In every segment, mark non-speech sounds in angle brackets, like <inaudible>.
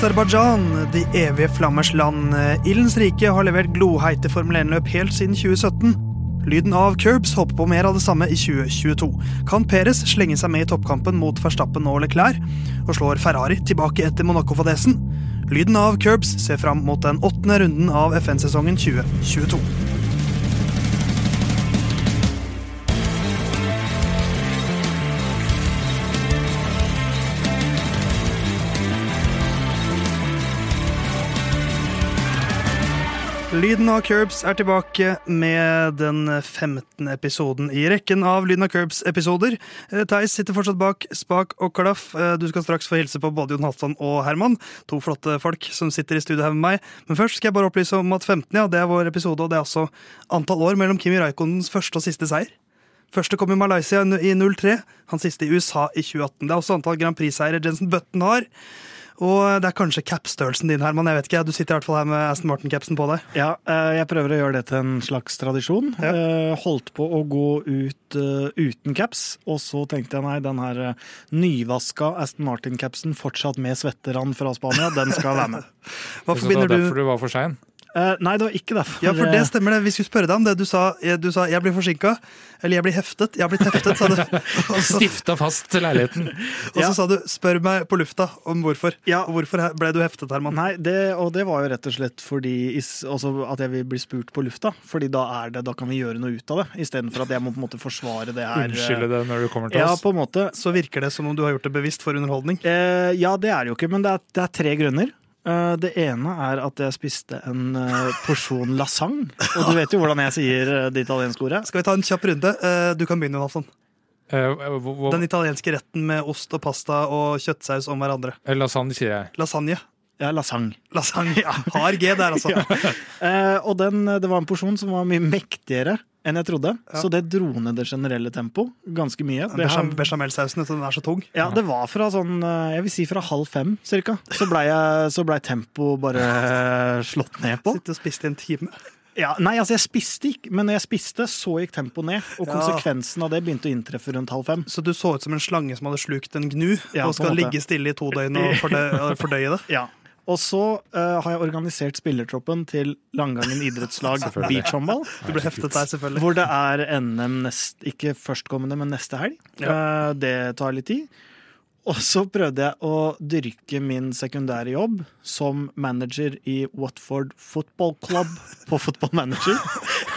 Aserbajdsjan, de evige flammers land. Ildens rike har levert gloheite Formel 1-løp helt siden 2017. Lyden av Curbs håper på mer av det samme i 2022. Kan Perez slenge seg med i toppkampen mot Verstappen og Leclerc? Og slår Ferrari tilbake etter Monaco-fadesen? Lyden av Curbs ser fram mot den åttende runden av FN-sesongen 2022. Lyden av Curbs er tilbake med den 15. episoden i rekken av Lyden av Curbs-episoder. Eh, Theis sitter fortsatt bak spak og klaff. Eh, Du skal straks få hilse på både Jon Halvdan og Herman. To flotte folk som sitter i studio her med meg. Men først skal jeg bare opplyse om at 15 ja, det er vår episode, og det er også antall år mellom Kimi Raikonens første og siste seier. Første kom i Malaysia i 03, han siste i USA i 2018. Det er også antall Grand Prix-seiere Jensen Button har. Og det er kanskje cap-størrelsen din, Herman. Jeg vet ikke, Du sitter i hvert fall her med Aston Martin-capsen på deg. Ja, eh, jeg prøver å gjøre det til en slags tradisjon. Ja. Eh, Holdt på å gå ut eh, uten caps, og så tenkte jeg nei, den her nyvaska Aston Martin-capsen fortsatt med svetterand fra Spania, den skal være med. Hva forbinder var du derfor du var for sein? Eh, Nei, det var ikke derfor. Ja, for det stemmer det. Vi skulle spørre deg om det. Du sa, du sa 'jeg blir forsinka', eller 'jeg blir heftet'. Jeg har blitt heftet, sa du. <laughs> Så, Stifta fast leiligheten. <laughs> og så Ja. sa du 'spør meg på lufta om hvorfor'. Ja. Og hvorfor ble du heftet, Herman? Nei, det, og det var jo rett og slett fordi også at jeg vil bli spurt på lufta. Fordi da, er det, da kan vi gjøre noe ut av det, istedenfor at jeg må på en måte forsvare det her. eh, Unnskylde det når du kommer til oss? Ja, på en måte. Så virker det som om du har gjort det bevisst for underholdning. Uh, ja, det er det jo ikke, men det er, det er tre grunner. Eh, det ene er at jeg spiste en eh, porsjon lasagne. Og du vet jo hvordan jeg sier eh, det italienske ordet. Skal vi ta en kjapp runde? Du kan begynne, Jonathan. Eh, Den italienske retten med ost og pasta og kjøttsaus om hverandre. Lasagne, sier jeg. Lasagne. Ja, lasagne. Lasagne. Ja, har G der, altså. <laughs> Eh, og den, det var en porsjon som var mye mektigere enn jeg trodde. Ja. Så det dro ned det generelle tempoet ganske mye. Bechamel- Bechamelsausen, den er så tung. Ja, det var fra sånn eh, Jeg vil si fra halv fem, cirka. Så blei ble tempoet bare eh, slått ned på. Sitte og spiste i en time. Ja, nei, altså jeg spiste ikke, men når jeg spiste, så gikk tempoet ned. Og Ja. konsekvensen av det begynte å inntreffe rundt halv fem. Så du så ut som en slange som hadde slukt en gnu, Ja, og skal ligge stille i to døgn og <laughs> fordøye det. Ja. Og så uh, har jeg organisert spillertroppen til Langangen idrettslag beachhåndball. Du ble heftet der, selvfølgelig. Hvor det er NM nest, ikke førstkommende, men neste helg. Eh, det tar litt tid. Og så prøvde jeg å dyrke min sekundære jobb som manager i Watford Football Club på Football Manager.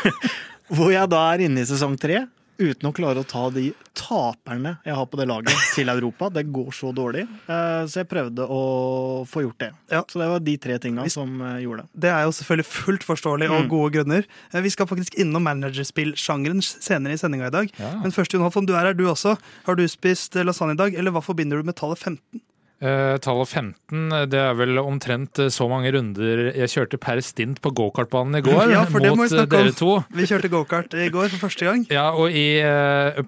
<laughs> Hvor jeg da er inne i sesong tre uten å klare å ta de taperne jeg har på det laget, til Europa. Det går så dårlig. Eh, Så jeg prøvde å få gjort det. Ja. Så det var de tre tinga som eh, gjorde det. Det er jo selvfølgelig fullt forståelig og Mm. gode grunner. Eh, Vi skal faktisk innom managerspillsjangeren senere i sendinga i dag. Ja. Men først, Jon Hoffmann, du er her, du også. Har du spist lasagne i dag, eller hva forbinder du med tallet 15? Eh, tallet 15, det er vel omtrent eh, så mange runder jeg kjørte per stint på gokartbanen i <laughs> går, Ja, for det må vi eh, snakke om. to. Vi kjørte gokart i går for første gang. Ja, og i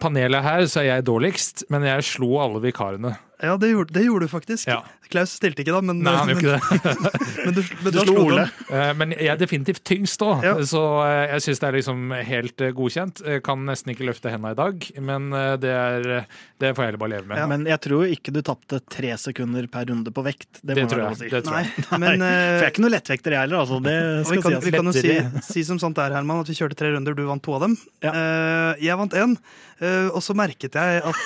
panelet her så er jeg dårligst, men jeg slo alle vikarene. Ja, det gjorde, det gjorde du faktisk. Ja. Klaus stilte ikke, da, men, Nei, han gjorde ikke det. <laughs> men du, men du Du slo slo Ole. Eh, Men jeg er definitivt tyngst òg, Ja. så eh, jeg syns det er liksom helt eh, godkjent. Jeg kan nesten ikke løfte henda i dag, men det, er, det får jeg heller bare leve med. Ja, Men jeg tror ikke du tapte tre sekunder per runde på vekt. Det, Det må tror jeg. si. Det tror jeg. Nei, men For jeg er ikke noe lettvekter, jeg heller. Altså. Det skal vi kan, sies. vi kan jo si, si som sant er, Herman, at vi kjørte tre runder, du vant to av dem. Ja. Eh, jeg vant én, eh, og så merket jeg at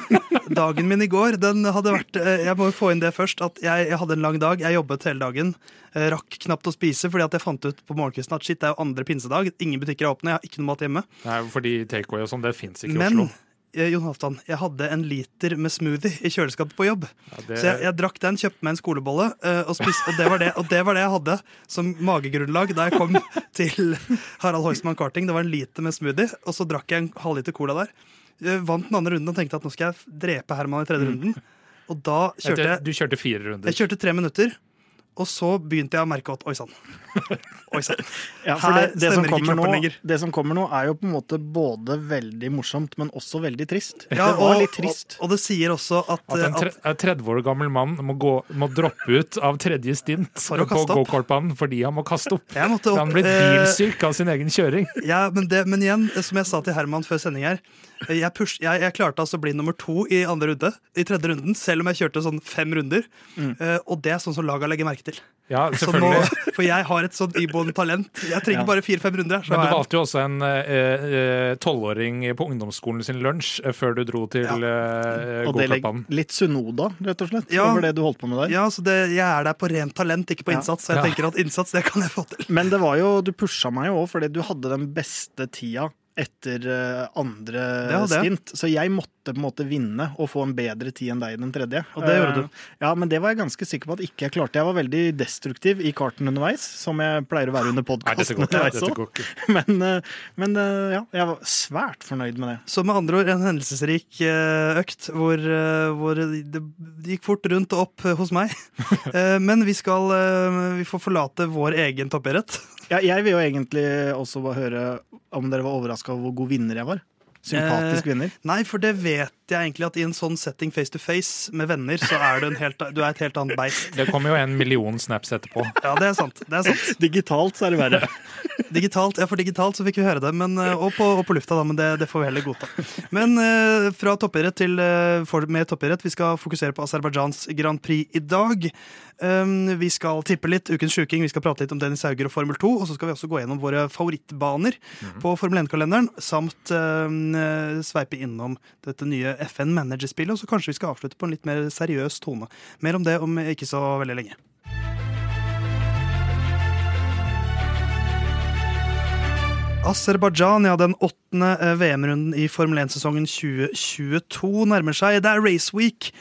<laughs> dagen min i går, den hadde vært eh, Jeg må jo få inn det først, at jeg, jeg hadde en lang dag. Jeg jobbet hele dagen. eh, rakk knapt å spise fordi at jeg fant ut på morgenkvisten at shit, det er jo andre pinsedag. Ingen butikker er åpne, jeg har ikke noe mat hjemme. Nei, fordi takeaway og sånn, det fins ikke i Men Oslo. eh, Jon Halvdan, jeg hadde en liter med smoothie i kjøleskapet på jobb. Ja, det, Så jeg, jeg drakk den, kjøpte meg en skolebolle, og, spiste, og, det var det, og det var det jeg hadde som magegrunnlag da jeg kom <laughs> til Harald Heusmann Karting. Det var en liter med smoothie, og så drakk jeg en halvliter cola der. Vant den andre runden og tenkte at nå skal jeg drepe Herman i tredje runden. Og da kjørte jeg Du kjørte fire runder. Jeg kjørte tre minutter, og så begynte jeg å merke at oi sann. <laughs> Oi sann. Ja, for det, det, som nå, det som kommer nå, er jo på en måte både veldig morsomt, men også veldig trist. Ja, det var og, litt trist. Og, og det sier også at, At en tre, at 30 år gammel mann må, gå, må droppe ut av tredje stint For på gokartbanen fordi han må kaste opp. jeg måtte opp Han blir eh, bilsyk av sin egen kjøring. <laughs> Ja, men, det, men igjen, som jeg sa til Herman før sending her Jeg, push, jeg, jeg klarte altså å bli nummer to i andre runde, i tredje runden, selv om jeg kjørte sånn fem runder. Eh, og det er sånn som laga legger merke til. Ja, Så nå, for jeg har et sånt iboende talent. Jeg trenger Ja. bare fire-fem runder. Så Men du valgte jo også en eh, tolvåring på ungdomsskolen sin lunsj eh, før du dro til Ja. legger litt Sunoda, rett og slett, Ja. over det du holdt på med der. ja, så det, jeg er der på rent talent, ikke på Ja. innsats. Så jeg Ja. tenker at innsats, det kan jeg få til. Men det var jo, du pusha meg jo òg, fordi du hadde den beste tida etter eh, andre stint. Så jeg måtte på en måte vinne og få en bedre tid enn deg i den tredje. Og det gjorde Eh, du. Ja, men det var jeg ganske sikker på at ikke jeg klarte. Jeg var veldig destruktiv i karten underveis, som jeg pleier å være under podkasten underveis <laughs> òg. Men, eh, men eh, ja, jeg var svært fornøyd med det. Så med andre ord en hendelsesrik eh, økt hvor, eh, hvor det gikk fort rundt og opp eh, hos meg. <laughs> Eh, Men vi skal eh, Vi får forlate vår egen toppidrett. Ja, jeg vil jo egentlig også bare høre om dere var overraska over hvor god vinner jeg var. Sympatisk Eh, vinner. Nei, for det vet jeg egentlig at i en sånn setting face to face med venner, så er du, en helt, du er et helt annet beist. Det kommer jo en million snaps etterpå. <laughs> Ja, det er sant. Det er sant. Digitalt så er det verre. <laughs> Digitalt, ja, for digitalt så fikk vi høre det, men, eh, og, på, og på lufta, da, men det, det får vi heller godta. Men eh, fra toppidrett til eh, for, mer toppidrett. Vi skal fokusere på Aserbajdsjans Grand Prix i dag. Um, vi skal tippe litt Ukens sjuking, vi skal prate litt om Dennis Hauger og Formel 2. Og så skal vi også gå gjennom våre favorittbaner på Formel 1-kalenderen, samt eh, sveipe innom dette nye FN Manager-spillet. Og så kanskje vi skal avslutte på en litt mer seriøs tone. Mer om det om ikke så veldig lenge. Aserbajdsjan, ja, den åttende eh, VM-runden i Formel 1-sesongen 2022 nærmer seg. Det er Race Week.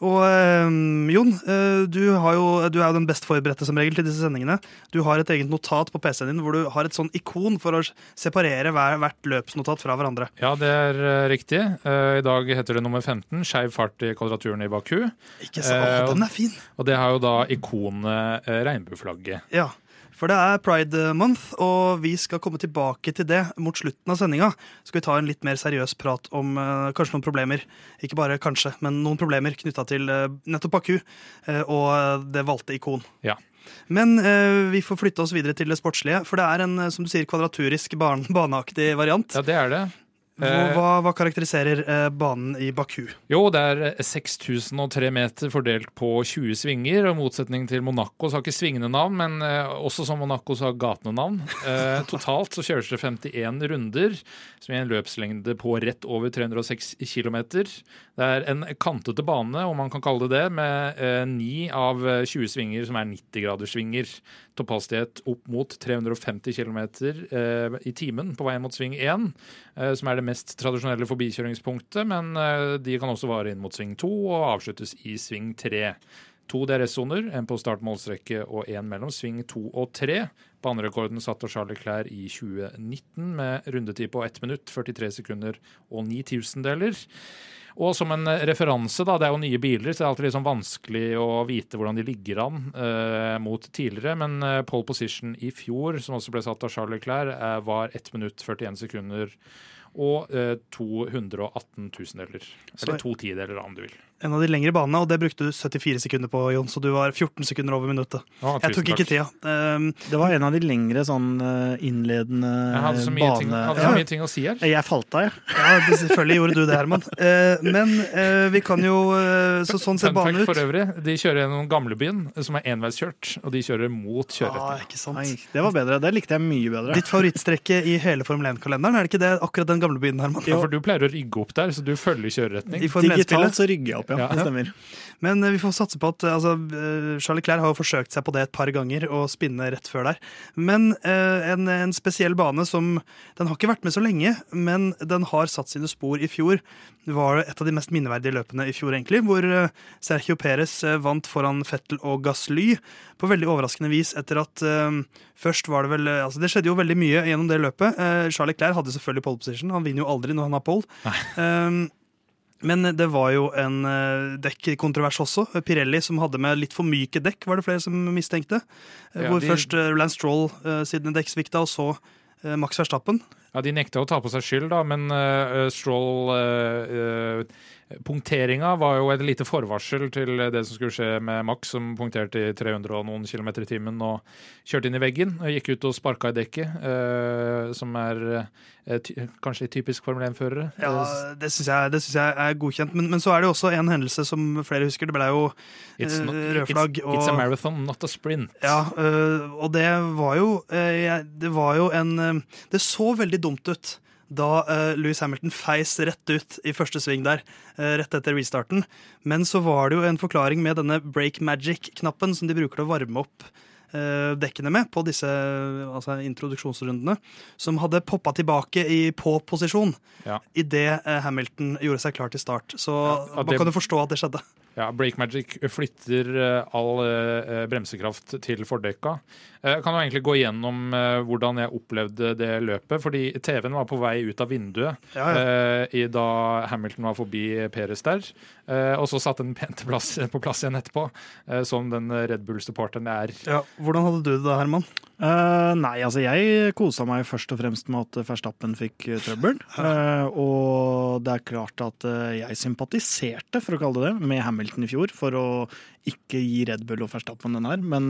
Og eh, Jon, eh, du, har jo, du er jo den best forberedte som regel til disse sendingene. Du har et eget notat på PC-en din hvor du har et sånn ikon for å separere hver, hvert løpsnotat fra hverandre. Ja, det er eh, riktig. Eh, I dag heter det nummer 15, skeiv fart i kvadraturen i Baku. Ikke så, Eh, Den er fin! Og det har jo da ikonet regnbueflagget. Ja, for det er Pride Month, og vi skal komme tilbake til det mot slutten av sendinga. Skal vi ta en litt mer seriøs prat om uh, kanskje noen problemer, ikke bare kanskje, men noen problemer knytta til uh, nettopp Baku uh, og det valgte ikon. Ja. Men vi får flytte oss videre til det sportslige, for det er en som du sier, kvadraturisk, barn, <laughs> baneaktig variant. Ja, det er det. Hva, Eh, hva, hva karakteriserer eh, banen i Baku? Jo, det er eh, 6003 meter fordelt på 20 svinger. og I motsetning til Monaco så har ikke svingende navn, men eh, også som Monaco så har gatene navn. Eh, <laughs> totalt så kjøres det 51 runder, som gir en løpslengde på rett over 306 km. Det er en kantete bane, om man kan kalle det det, med ni 9 av eh, 20 svinger som er 90-graderssvinger. Topphastighet opp mot 350 km eh, i timen på vei mot sving 1, eh, som er det mest tradisjonelle forbikjøringspunktet, men eh, de kan også vare inn mot sving 2 og avsluttes i sving 3. To DRS-soner, en på start målstrekke og en mellom sving 2 og 3. Banerekorden satt av Charles Leclerc i 2019 med rundetid på 1 minutt, 43 sekunder og 9 tusendeler. Og som en referanse, da, det er jo nye biler, så det er alltid sånn vanskelig å vite hvordan de ligger an eh, mot tidligere. Men eh, pole position i fjor, som også ble satt av Charles Leclerc, eh, var 1 minutt 41 sekunder og eh, 218 tusendeler. Eller to tideler, om du vil. En av de lengre banene, og det brukte du 74 sekunder på, Jon, så du var 14 sekunder over minuttet. Ah, Jeg tok ikke takk. tida. Um, Det var en av de lengre sånn eh, innledende Jeg hadde så mye, ting, hadde Ja. så mye ting å si her. Jeg falt av, jeg. Ja, det, selvfølgelig gjorde du det, Herman. Uh, men uh, vi kan jo uh, så Sånn ser banen ut. for øvrig, de kjører gjennom gamlebyen, som er enveiskjørt, og de kjører mot Ah, kjøreretning. ikke sant. Nei, det var bedre. Det likte jeg mye bedre. Ditt favorittstrekke i hele Formel 1-kalenderen, er det ikke det? Akkurat den gamle byen, Herman? Ja, for du pleier å rygge opp der, så du følger kjøreretning. I Digitalt så rygger jeg opp, ja. Ja. Det stemmer. Men eh, vi får satse på at eh, altså, eh, Charlie Clair har jo forsøkt seg på det et par ganger, og spinne rett før der. Men en, en spesiell bane som Den har ikke vært med så lenge, men den har satt sine spor i fjor. Det var et av de mest minneverdige løpene i fjor, egentlig, hvor Sergio Perez vant foran Fettel og Gasly på veldig overraskende vis etter at først var det vel Altså, det skjedde jo veldig mye gjennom det løpet. Charlie Clair hadde selvfølgelig pole position, han vinner jo aldri når han har pole. Um, men det var jo en uh, dekkontrovers også. Pirelli som hadde med litt for myke dekk, var det flere som mistenkte. Eh, Ja, hvor de- først uh, Lance Stroll sine dekk svikta, og så Max Verstappen. Ja, De nekta å ta på seg skyld, da, men uh, Stroll uh, uh, Punkteringa var jo et lite forvarsel til det som skulle skje med Max, som punkterte i 300 og noen kilometer i timen og kjørte inn i veggen. og Gikk ut og sparka i dekket, som er ty kanskje litt typisk Formel 1-førere. Ja, det syns jeg, jeg er godkjent. Men, men, så er det jo også en hendelse som flere husker. Det ble jo rød flagg. It's, it's, a marathon, not a sprint. Ja, og det var jo Det var jo en Det så veldig dumt ut da uh, Louis Hamilton feis rett ut i første sving der, uh, rett etter restarten. Men så var det jo en forklaring med denne break magic-knappen som de bruker til å varme opp uh, dekkene med på disse altså, introduksjonsrundene, som hadde poppa tilbake i på-posisjon ja. idet Hamilton gjorde seg klar til start. Så ja, man kan jo forstå at det skjedde. Ja, Breakmagic flytter eh, all eh, bremsekraft til fordekka. Jeg eh, kan jo egentlig gå gjennom hvordan jeg opplevde det løpet. fordi TV-en var på vei ut av vinduet ja, ja. da Hamilton var forbi Peres der. Og så satte den pent på plass igjen etterpå, som den Red Bull-supporteren jeg er. Ja, hvordan hadde du det, Herman? Uh, nei, altså jeg kosa meg først og fremst med at Verstappen fikk uh, trøbbel. Uh, og det er klart at jeg sympatiserte, for å kalle det det, med Hamilton i fjor for å ikke gi Red Bull og Verstappen den her. Men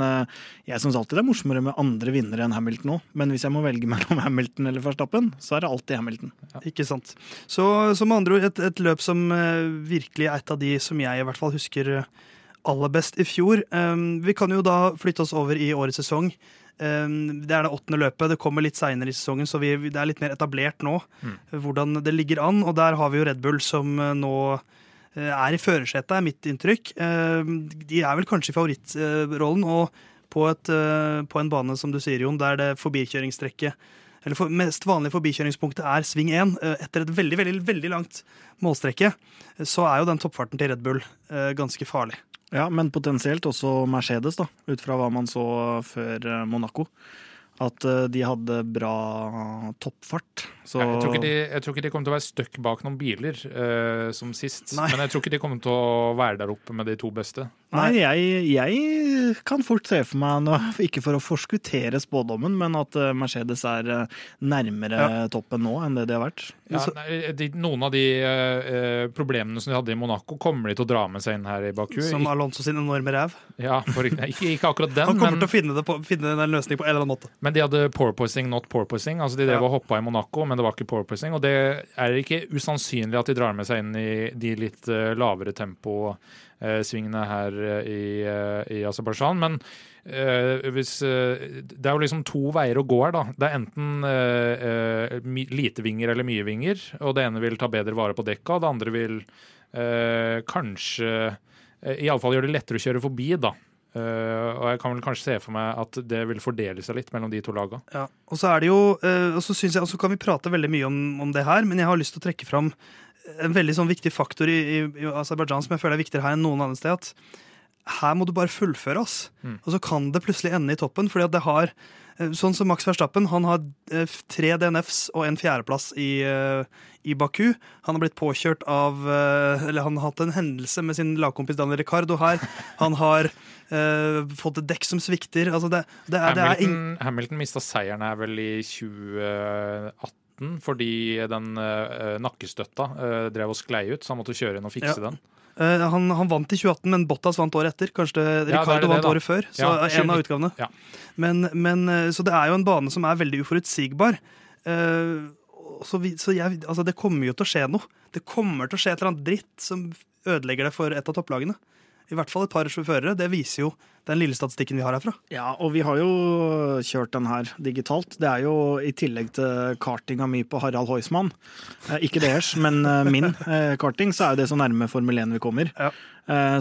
jeg syns alltid det er morsommere med andre vinnere enn Hamilton òg. Men hvis jeg må velge <laughs> mellom Hamilton eller Verstappen, så er det alltid Hamilton. Ja. Ikke sant. Så, så med andre ord et, et løp som virkelig er et av de som jeg i hvert fall husker aller best i fjor. Um, vi kan jo da flytte oss over i årets sesong. Ehm, det er det åttende løpet. Det kommer litt seinere i sesongen, så vi, det er litt mer etablert nå mm. hvordan det ligger an. Og der har vi jo Red Bull som eh, nå eh, er i førersetet, er mitt inntrykk. Ehm, de er vel kanskje i favorittrollen. Og på, et, eh, på, en bane, som du sier, Jon, der det forbikjøringstrekket eller for, mest vanlige forbikjøringspunktet er sving 1. Etter et veldig veldig, veldig langt målstrekke så er jo den toppfarten til Red Bull ganske farlig. Ja, men potensielt også Mercedes, da, ut fra hva man så før eh, Monaco. At eh, de hadde bra toppfart. Så... Jeg, tror de, jeg, tror ikke de, kommer til å være stuck bak noen biler uh, som sist. Nei. Men jeg tror ikke de kommer til å være der oppe med de to beste. Nei, jeg, jeg, kan fort se for meg, nå, <laughs> ikke for å forskuttere spådommen, men at eh, Mercedes er eh, nærmere ja. toppen nå enn det de har vært. Ja, nei, de, noen av de uh, problemene som de hadde i Monaco, kommer de til å dra med seg inn her i Baku. Som Alonso sin enorme ræv? Ja, for, ikke, ikke, akkurat den. Han kommer men, til å finne, på, finne, en løsning på en eller annen måte. Men de hadde porpoising, not porpoising. Altså de drev ja. og hoppa i Monaco, men det var ikke porpoising. Og det er ikke usannsynlig at de drar med seg inn i de litt uh, lavere tempo Eh, svingene her eh, i, eh, i Aserbajdsjan. Men hvis, det er jo liksom to veier å gå her, da. Det er enten lite vinger eller mye vinger. Og det ene vil ta bedre vare på dekka, og det andre vil kanskje Iallfall gjøre det lettere å kjøre forbi, da. Uh, og jeg kan vel kanskje se for meg at det vil fordele seg litt mellom de to lagene. Ja, og så er det jo, uh, og så synes jeg, og så kan vi prate veldig mye om, om, det her, men jeg har lyst til å trekke fram en veldig sånn viktig faktor i, i, i Aserbajdsjan som jeg føler er viktigere her enn noen andre sted. at Her må du bare fullføre, oss. Mm. Og så kan det plutselig ende i toppen. fordi at det har eh, Sånn som Max Verstappen, han har eh, tre DNFs og en fjerdeplass i, eh, i Baku. Han har blitt påkjørt av Eller han har hatt en hendelse med sin lagkompis Daniel Ricardo her. Han har uh, fått et dekk som svikter. Altså det, det er, Hamilton, det Hamilton mista seieren her vel i 2018 fordi den uh, nakkestøtta uh, drev og sklei ut, så han måtte kjøre inn og fikse ja. den. Uh, han, han, vant i 2018, men Bottas vant året etter. Kanskje Ricardo ja, vant året før. Så ja, en av utgavene. Ja. Men, men, så det er jo en bane som er veldig uforutsigbar. så, vi, så jeg, altså det kommer jo til å skje noe. Det kommer til å skje et eller annet dritt som ødelegger det for et av topplagene. I hvert fall et par førere. Det viser jo den lille statistikken vi har herfra. Ja, og vi har jo kjørt den her digitalt. Det er jo i tillegg til kartinga mi på Harald Heusmann, eh, ikke deres, men eh, min eh, karting, så er jo det så nærme Formel 1 vi kommer. Ja.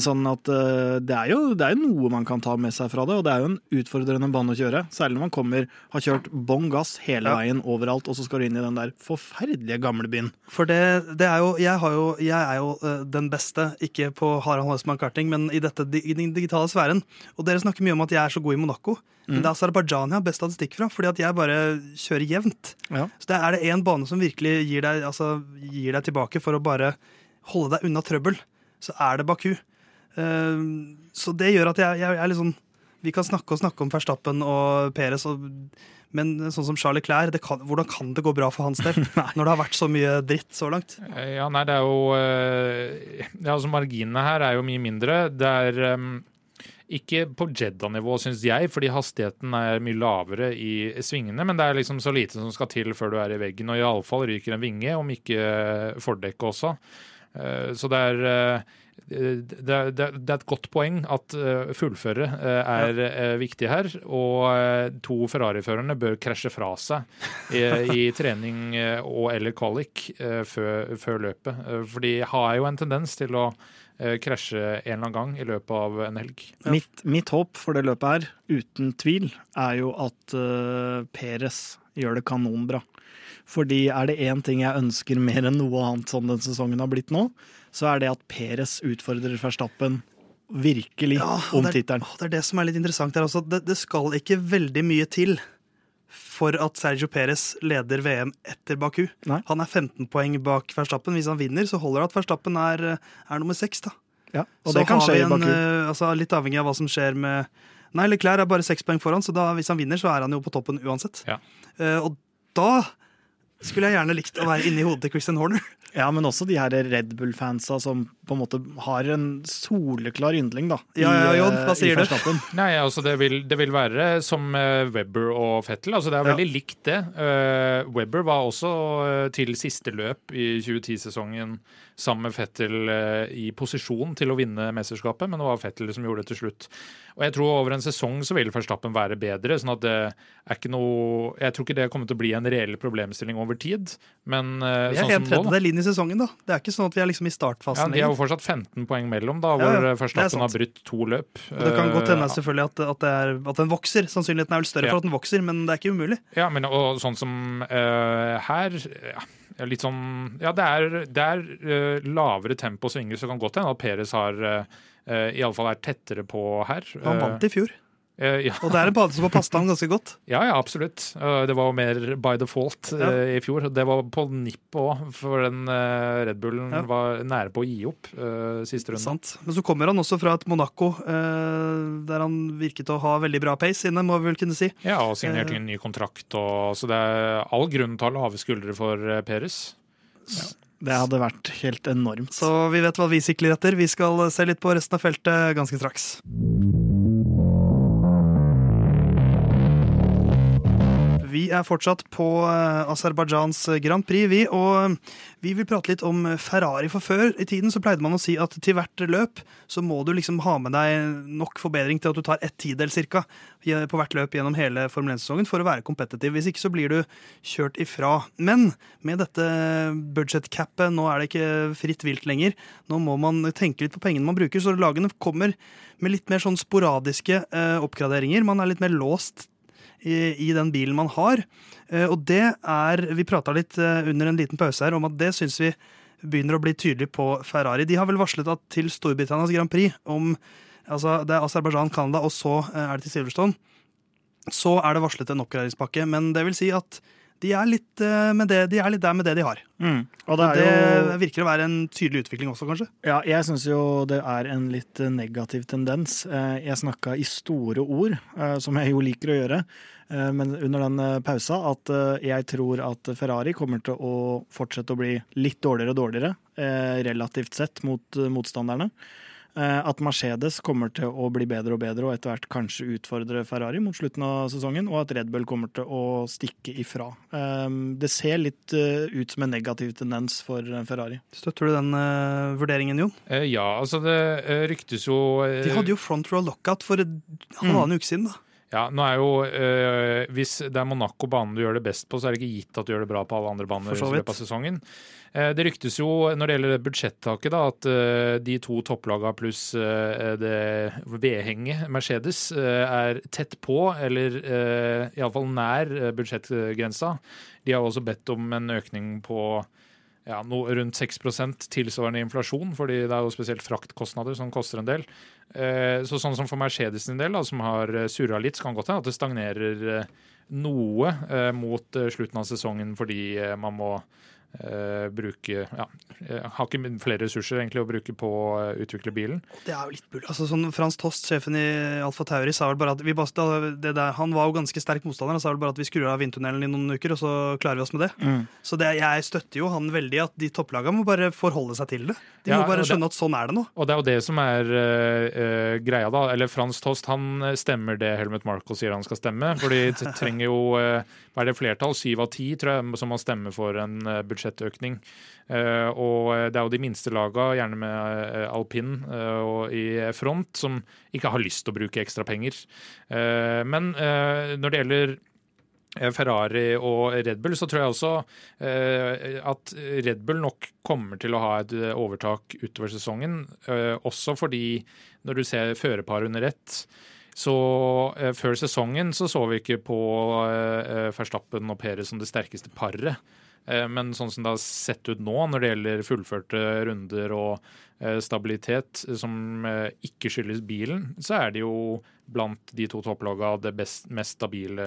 Sånn at det er, jo, det er jo noe man kan ta med seg fra det, og det er jo en utfordrende bane å kjøre. Særlig når man kommer, har kjørt bånn gass hele veien overalt, og så skal du inn i den der forferdelige gamle byen. For det, det er jo jeg, jo jeg, er jo den beste, ikke på Harald Heusmann karting, men i dette i den digitale sfæren. Og dere snakker mye om at jeg er så god i Monaco. Mm. Men det er Aserbajdsjan jeg har best statistikk fra, fordi at jeg bare kjører jevnt. Ja. Så det er det én bane som virkelig gir deg, altså, gir deg, tilbake for å bare holde deg unna trøbbel, så er det Baku. Uh, så det gjør at jeg, jeg, er litt sånn Vi kan snakke og snakke om Verstappen og Perez, og, men sånn som Charlie Clair, hvordan kan det gå bra for hans del? <laughs> når det har vært så mye dritt så langt? Eh, Ja, nei, det er jo eh, ja, altså Marginene her er jo mye mindre. Det er um ikke på Jedda-nivå, syns jeg, fordi hastigheten er mye lavere i svingene. Men det er liksom så lite som skal til før du er i veggen, og iallfall ryker en vinge, om ikke fordekket også. Eh, Så det er eh, det er, det er et godt poeng at eh, fullføre eh, er eh, viktig her. Og eh, to Ferrari-førerne bør krasje fra seg i, i <laughs> trening eh, og eller kvalik eh, før, før løpet. Eh, For de har jo en tendens til å eh, krasje en eller annen gang i løpet av en helg. Mitt, mitt håp for det løpet her, uten tvil, er jo at uh, Peres gjør det kanonbra. Fordi er det én ting jeg ønsker mer enn noe annet sånn den sesongen har blitt nå, så er det at Peres utfordrer Verstappen virkelig Ja, om tittelen. Det er det som er litt interessant her også. Det, det skal ikke veldig mye til for at Sergio Perez leder VM etter Baku. Nei. Han er 15 poeng bak Verstappen. Hvis han vinner, så holder det at Verstappen er, er nummer seks. Ja, og så det kan har skje vi i Baku. eh, altså, litt avhengig av hva som skjer med Nei, Leclerc er bare seks poeng foran, så da, hvis han vinner, så er han jo på toppen uansett. Ja. Uh, og da skulle jeg gjerne likt å være inni hodet til Christian Horner. Ja, men også de her Red Bull-fansa som på en måte har en soleklar yndling, da. Ja, ja, Jon, eh, hva sier du? Nei, altså det vil, det vil være som eh, Webber og Fettel. Altså det er Ja. veldig likt det. Eh, Webber var også til siste løp i 2010-sesongen sammen med Fettel eh, i posisjon til å vinne mesterskapet, men det var Fettel som gjorde det til slutt. Og jeg tror over en sesong så vil Verstappen være bedre. sånn at det er ikke noe Jeg tror ikke det kommer til å bli en reell problemstilling over tid, men eh, Vi er sånn en som nå, da. tredjedel inn i sesongen, da. Det er ikke sånn at vi er liksom i startfasen. Ja, de er jo fortsatt 15 poeng mellom, da, hvor ja, er Verstappen har brutt to løp. Og det kan godt hende ja. selvfølgelig at, at, det er, at den vokser. Sannsynligheten er vel større Ja. for at den vokser, men det er ikke umulig. Ja, men og sånn som uh, her ja, Litt sånn Ja, det er, det er eh, lavere tempo og svinger, så kan godt hende at Perez har uh, Iallfall er tettere på her. Han vant i fjor, Eh, ja, og det er en padde som har passet ham ganske godt. <laughs> ja, ja, absolutt. Eh, det var jo mer by default eh, Ja. i fjor. Det var på nippet òg, for den eh, Red Bullen Ja. var nære på å gi opp eh, siste runde. Sant. Men så kommer han også fra et Monaco eh, der han virket å ha veldig bra pace inne, må vi vel kunne si. Ja, og signerte Eh. en ny kontrakt. Og, så det er all grunn til å ha lave skuldre for Peres. Ja. Det hadde vært helt enormt. Så vi vet hva vi sikler etter. Vi skal se litt på resten av feltet ganske straks. Vi er fortsatt på eh, Aserbajdsjans Grand Prix, vi. Og vi vil prate litt om Ferrari. For før i tiden så pleide man å si at til hvert løp så må du liksom ha med deg nok forbedring til at du tar ett tidel cirka på hvert løp gjennom hele Formel 1-sesongen for å være kompetitiv. Hvis ikke så blir du kjørt ifra. Men med dette budget-cappet, nå er det ikke fritt vilt lenger. Nå må man tenke litt på pengene man bruker, så lagene kommer med litt mer sånn sporadiske eh, oppgraderinger. Man er litt mer låst i, den bilen man har. Eh, og det er Vi prata litt eh, under en liten pause her om at det syns vi begynner å bli tydelig på Ferrari. De har vel varslet at til Storbritannias Grand Prix om altså Det er Aserbajdsjan, Canada, og så eh, er det til Silverstone. Så er det varslet en oppgraderingspakke, men det vil si at de er litt, eh, med det, de er litt der med det de har. Mm. Og det Og det jo virker å være en tydelig utvikling også, kanskje. Ja, jeg syns jo det er en litt eh, negativ tendens. Eh, Jeg snakka i store ord, som jeg jo liker å gjøre, men under den pausa, at jeg tror at Ferrari kommer til å fortsette å bli litt dårligere og dårligere, relativt sett, mot motstanderne. Eh, At Mercedes kommer til å bli bedre og bedre og etter hvert kanskje utfordre Ferrari mot slutten av sesongen, og at Red Bull kommer til å stikke ifra. Eh, Det ser litt eh, ut som en negativ tendens for Ferrari. Støtter du den vurderingen, Jon? Eh, ja, altså det ryktes jo De hadde jo front row lockout for halvannen uke siden. da. Ja, nå er jo øh, Hvis det er Monaco-banen du gjør det best på, så er det ikke gitt at du gjør det bra på alle andre baner i løpet av sesongen. Eh, det ryktes jo når det gjelder budsjettaket, da, at eh, de to topplagene pluss eh, det vedhenget Mercedes eh, er tett på, eller uh, iallfall nær eh, budsjettgrensa. De har også bedt om en økning på ja, no, rundt 6% tilsvarende inflasjon, fordi det er jo spesielt fraktkostnader som koster en del. Eh, Så sånn som for Mercedes sin del, da, som har eh, surra litt, så kan godt hende at det stagnerer eh, noe eh, mot eh, slutten av sesongen fordi man må eh, bruke ja, eh, Har ikke flere ressurser egentlig å bruke på å eh, utvikle bilen. Det er jo litt bull. Altså, sånn, Frans Tost, sjefen i Alfa Tauri, sa vel bare at vi bare, da- det der, han var jo ganske sterk motstander. Han sa vel bare at vi skrur av vindtunnelen i noen uker, og så klarer vi oss med det. Mm. Så det, jeg støtter jo han veldig at de topplagene må bare forholde seg til det. De Ja, må bare skjønne det- at sånn er det nå. Og det er jo det som er uh, greia, da. Eller Frans Tost han stemmer det Helmut Marko sier han skal stemme. For de trenger jo uh, Hva er det flertall? Syv av ti, tror jeg, som må stemme for en eh, budsjettøkning. Eh, og det er jo de minste laga, gjerne med eh, alpin eh, og i front, som ikke har lyst til å bruke ekstra penger. Eh, men eh, når det gjelder eh, Ferrari og Red Bull, så tror jeg også eh, at Red Bull nok kommer til å ha et eh, overtak utover sesongen. eh, også fordi når du ser førerparet under ett, så eh, før sesongen så så vi ikke på eh, Verstappen og Perez som det sterkeste paret. Eh, Men sånn som det har sett ut nå når det gjelder fullførte runder og eh, stabilitet, som eh, ikke skyldes bilen, så er det jo blant de to topplagene det best, mest stabile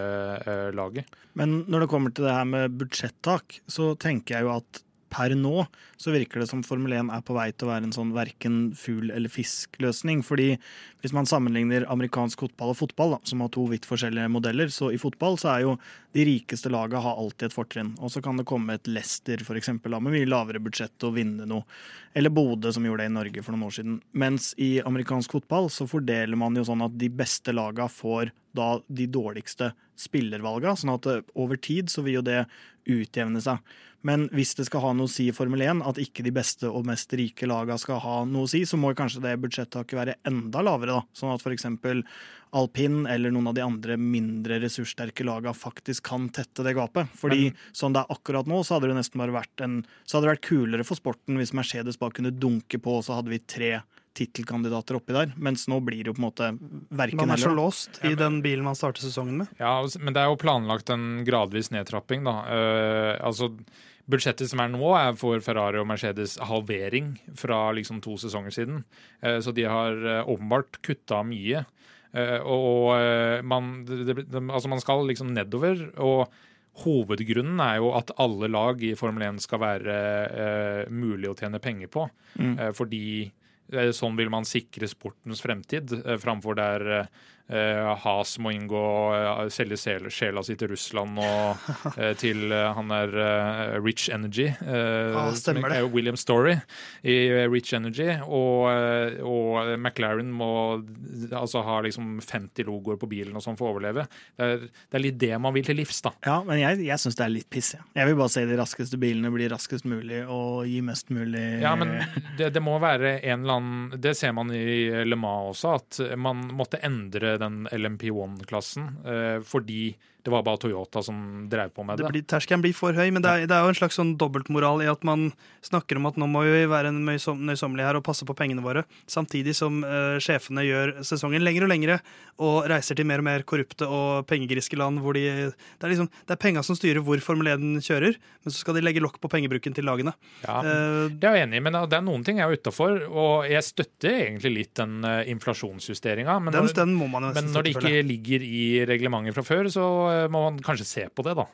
laget. Men når det kommer til det her med budsjettak, så tenker jeg jo at per nå så virker det som Formel 1 er på vei til å være en sånn verken fugl eller fisk-løsning. Fordi hvis man sammenligner amerikansk fotball og fotball, da, som har to vidt forskjellige modeller, så i fotball så er jo de rikeste laga har alltid et fortrinn. Og så kan det komme et Leicester for eksempel, med mye lavere budsjett og vinne noe. Eller Bodø, som gjorde det i Norge for noen år siden. Mens i amerikansk fotball så fordeler man jo sånn at de beste laga får da de dårligste spillervalga, sånn at eh, over tid så vil jo det utjevne seg. Men hvis det skal ha noe å si i Formel 1, at ikke de beste og mest rike lagene skal ha noe å si, så må kanskje det budsjettaket være enda lavere, da. Sånn at f.eks. alpin eller noen av de andre mindre ressurssterke lagene faktisk kan tette det gapet. Fordi sånn det er akkurat nå, så hadde det nesten bare vært en Så hadde det vært kulere for sporten hvis Mercedes bare kunne dunke på, og så hadde vi tre tittelkandidater oppi der. Mens nå blir det jo på en måte verken Man er så låst i den bilen man starter sesongen med. Ja, altså, men det er jo planlagt en gradvis nedtrapping, da. Uh, altså, budsjettet som er nå, er for Ferrari og Mercedes halvering fra liksom to sesonger siden. Eh, så de har eh, åpenbart kutta mye. Eh, og man, det, altså man skal liksom nedover. og Hovedgrunnen er jo at alle lag i Formel 1 skal være uh, mulig å tjene penger på. Mm. Uh, fordi uh, sånn vil man sikre sportens fremtid, framfor der Has må inngå eh, selge sel- sjela si til Russland og <laughs> eh, til eh, han der eh, Rich Energy. eh, Ah, stemmer det. William Story i eh, Rich Energy. Og, eh, og McLaren må altså ha liksom 50 logoer på bilen og sånn for å overleve. Det er, det er litt det man vil til livs, da. Ja, men jeg, jeg syns det er litt piss. Jeg. jeg vil bare se de raskeste bilene bli raskest mulig og gi mest mulig Ja, men det, det må være en eller annen Det ser man i Le Mans også, at man måtte endre den LMP1-klassen eh, fordi det var bare Toyota som drev på med Det det. blir, terskelen blir for høy, men det er, det er jo en slags sånn dobbeltmoral i at man snakker om at nå må vi være nøysom, nøysommelige her og passe på pengene våre, samtidig som uh, sjefene gjør sesongen lengre og lengre og reiser til mer og mer korrupte og pengegriske land hvor de Det er liksom, det er penga som styrer hvor Formel 1 kjører, men så skal de legge lokk på pengebruken til lagene. Ja, uh, det er jeg enig i, men det er noen ting jeg er utafor, og jeg støtter egentlig litt den uh, inflasjonsjusteringa. Den, den må man men når det ikke ligger i reglementet fra før, så må man kanskje se på det, da.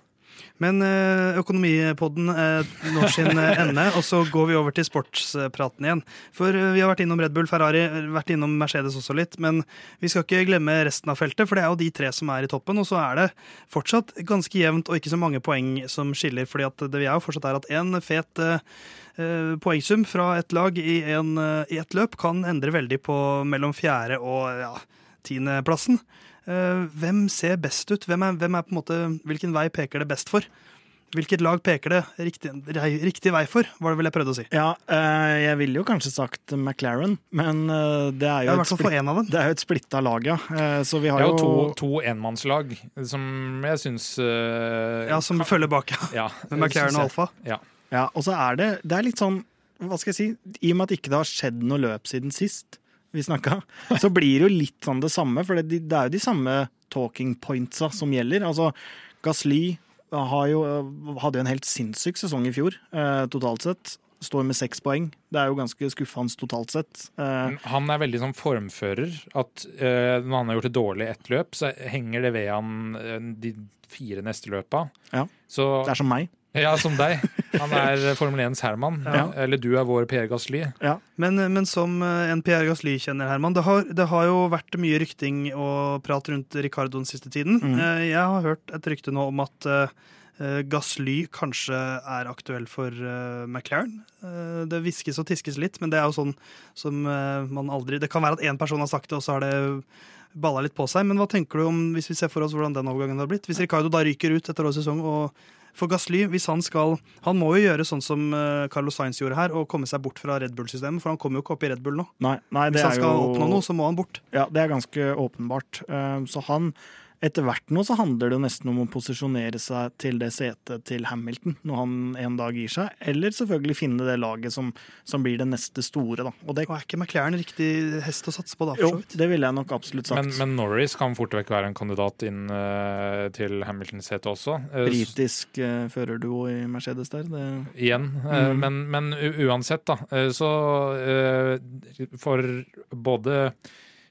Men eh, økonomipodden eh, når sin eh, ende, og så går vi over til sportspraten igjen. For vi har vært innom Red Bull, Ferrari, vært innom Mercedes også litt. Men vi skal ikke glemme resten av feltet, for det er jo de tre som er i toppen. Og så er det fortsatt ganske jevnt og ikke så mange poeng som skiller. fordi at det vi er jo fortsatt er at en fet poengsum fra et lag i, en, i et løp kan endre veldig på mellom fjerde og ja, tiendeplassen. Eh, hvem ser best ut? Hvem er, hvem er på en måte, hvilken vei peker det best for? Hvilket lag peker det riktig, riktig vei for, var det vel jeg prøvde å si. Ja, eh, jeg ville jo kanskje sagt McLaren, men eh, det er jo I et, det er jo et splitta lag, ja. Så vi har jo jo to, to enmannslag som jeg syns uh, Ja, Som følger bak, ja. <laughs> ja, Med McLaren og Alfa. Ja. Ja, og så er det Det er litt sånn, hva skal jeg si, i og med at ikke det har skjedd noe løp siden sist vi snakka, så blir det jo litt sånn det samme, for det, det er jo de samme talking pointsa som gjelder. Altså, Gasly jo, hadde jo en helt sinnssyk sesong i fjor, eh, totalt sett. Står med seks poeng. Det er jo ganske skuffende totalt sett. Eh, Han er veldig sånn formfører. At eh, når han har gjort det dårlig ett løp, så henger det ved han eh, de fire neste løpa. Ja. Så det er som meg. Ja, som deg. Han er Formel 1s Herman. Ja. Eller du er vår PR-gasly. Ja. Men, men som eh, en Pierre Gasly-kjenner, Herman, det har, det har jo vært mye rykting og prat rundt Ricardo den siste tiden. Mm. Eh, Jeg har hørt et rykte nå om at eh, eh, Gasly kanskje er aktuell for eh, McLaren. Eh, Det hviskes og tiskes litt, men det er jo sånn som eh, man aldri Det kan være at én person har sagt det, og så har det balla litt på seg. Men hva tenker du om, hvis vi ser for oss hvordan den overgangen har blitt? Hvis Ricardo da ryker ut etter årets sesong, og for Gasly, hvis han skal Han må jo gjøre sånn som eh, Carlos Sainz gjorde her, og komme seg bort fra Red Bull-systemet, for han kommer jo ikke opp i Red Bull nå. Nei, nei det Hvis han skal jo oppnå noe, så må han bort. Ja, det er ganske åpenbart. Eh, Så han etter hvert nå så handler det jo nesten om å posisjonere seg til det setet til Hamilton når han en dag gir seg, eller selvfølgelig finne det laget som, som blir det neste store, da. Og det, Og er ikke McLaren riktig hest å satse på da, jo, så vidt? det ville jeg nok absolutt sagt. Men, men Norris kan fort vekk være en kandidat inn uh, til Hamilton-setet også. Eh, Britisk uh, førerduo i Mercedes der. Det, igjen. Uh, Mm. Men, men uansett, da, så For både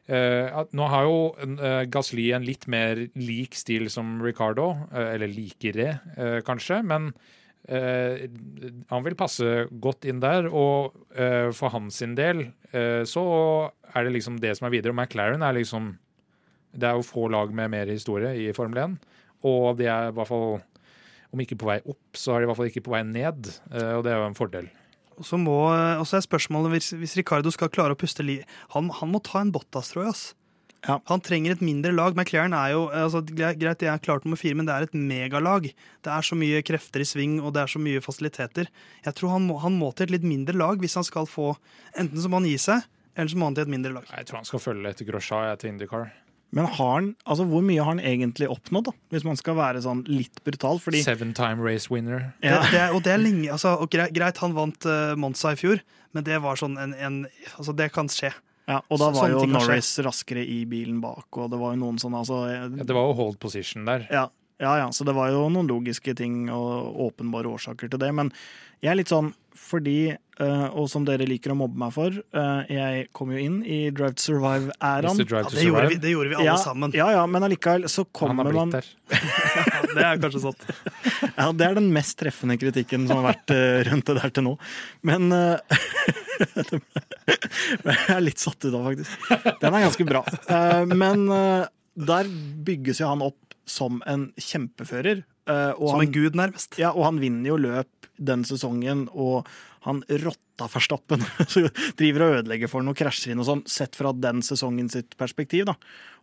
at Nå har jo uh, Gasly en litt mer lik stil som Ricardo, uh, eller likere, kanskje, men han vil passe godt inn der, og for hans sin del så er det liksom det som er videre. Og McLaren er liksom Det er jo få lag med mer historie i Formel 1, og de er i hvert fall om ikke på vei opp, så er de i hvert fall ikke på vei ned. Og det er jo en fordel. Og så må, og så er spørsmålet hvis, hvis Ricardo skal klare å puste li... Han, han må ta en Bottas, tror jeg. ass. Ja. Han trenger et mindre lag. McLaren er jo altså, Greit, det er klart nummer fire, men det er et megalag. Det er så mye krefter i sving, og det er så mye fasiliteter. Jeg tror han må, han må til et litt mindre lag hvis han skal få Enten så må han gi seg, eller så må han til et mindre lag. Jeg tror han skal følge etter Grosja til IndyCar. Men har han, altså hvor mye har han egentlig oppnådd, da? Hvis man skal være sånn litt brutal? Fordi Seven time race winner. Ja. Det, det og det er lenge altså, og greit, greit, han vant uh, Monza i fjor, men det var sånn en, en Altså, det kan skje. Ja, og da Så- var jo. Norris raskere i bilen bak, og det var jo noen sånne altså, Ja, det var jo hold position der. ja, ja, ja, så det var jo noen logiske ting og åpenbare årsaker til det. Men jeg er litt sånn fordi, eh, og som dere liker å mobbe meg for, eh, jeg kom jo inn i Drive to Survive-æraen. Mr. Ja, det, gjorde vi, det gjorde vi alle Ja, sammen. ja, ja, men allikevel så Han kommer blitt man der. <laughs> Ja, det er kanskje sant. Ja, det er den mest treffende kritikken som har vært eh, rundt det der til nå. Men eh, <laughs> Jeg er litt satt ut av, faktisk. Den er ganske bra. Eh, men eh, der bygges jo han opp som en kjempefører. eh, og Som han, en gud, nærmest. ja, og han vinner jo løp den sesongen, og han rotta Verstappen. <laughs> Driver og ødelegger for ham og krasjer inn og sånn, sett fra den sesongen sitt perspektiv, da.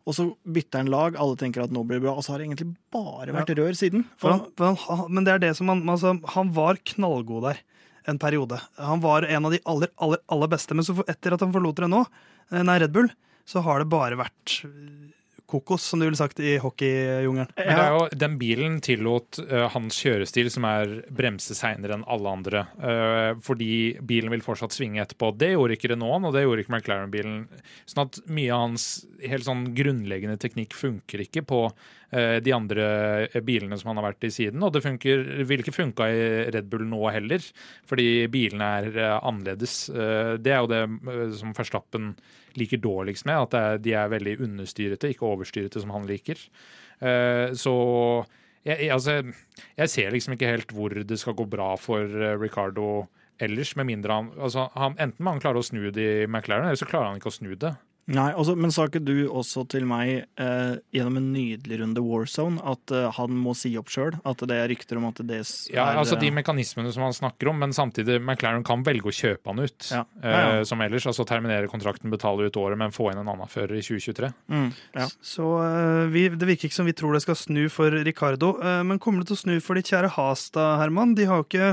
Og så bytter han lag, alle tenker at nå blir det bra, og så har det egentlig bare vært rør siden. Han, han, men det er det som han, altså, han var knallgod der en periode. Han var en av de aller, aller, aller beste. Men etter at han forlot det nå, nei, Red Bull, så har det bare vært eh, kokos, som du ville sagt i hockeyjungelen. Men det er jo, den bilen tillot uh, hans kjørestil, som er bremse seinere enn alle andre. Uh, fordi bilen vil fortsatt svinge etterpå. Det gjorde ikke Renault, og det gjorde ikke McLaren-bilen. Sånn at mye av hans helt sånn grunnleggende teknikk funker ikke på uh, de andre bilene som han har vært i siden. Og det funker, vil ikke funka i Red Bull nå heller, fordi bilene er annerledes. Det er jo det som Verstappen liker dårligst med, at er, de er veldig understyrete, ikke overstyrete som han liker. Eh, så jeg, jeg, altså, jeg ser liksom ikke helt hvor det skal gå bra for eh, Ricardo ellers, med mindre han, altså, han Enten må han klare å snu det i McLaren, eller så klarer han ikke å snu det. Nei, også, Men sa ikke du også til meg eh, gjennom en nydelig runde Warzone at eh, han må si opp sjøl? At det er rykter om at det er Ja, altså De eh, mekanismene som han snakker om, men samtidig McLaren kan velge å kjøpe han ut. Ja. Ja, ja. eh, som ellers. altså Terminere kontrakten, betale ut året, men få inn en annen fører i 2023. mm, ja. Så eh, vi, det virker ikke som vi tror det skal snu for Ricardo. eh, men kommer det til å snu for ditt kjære Hasta, Herman? De har jo ikke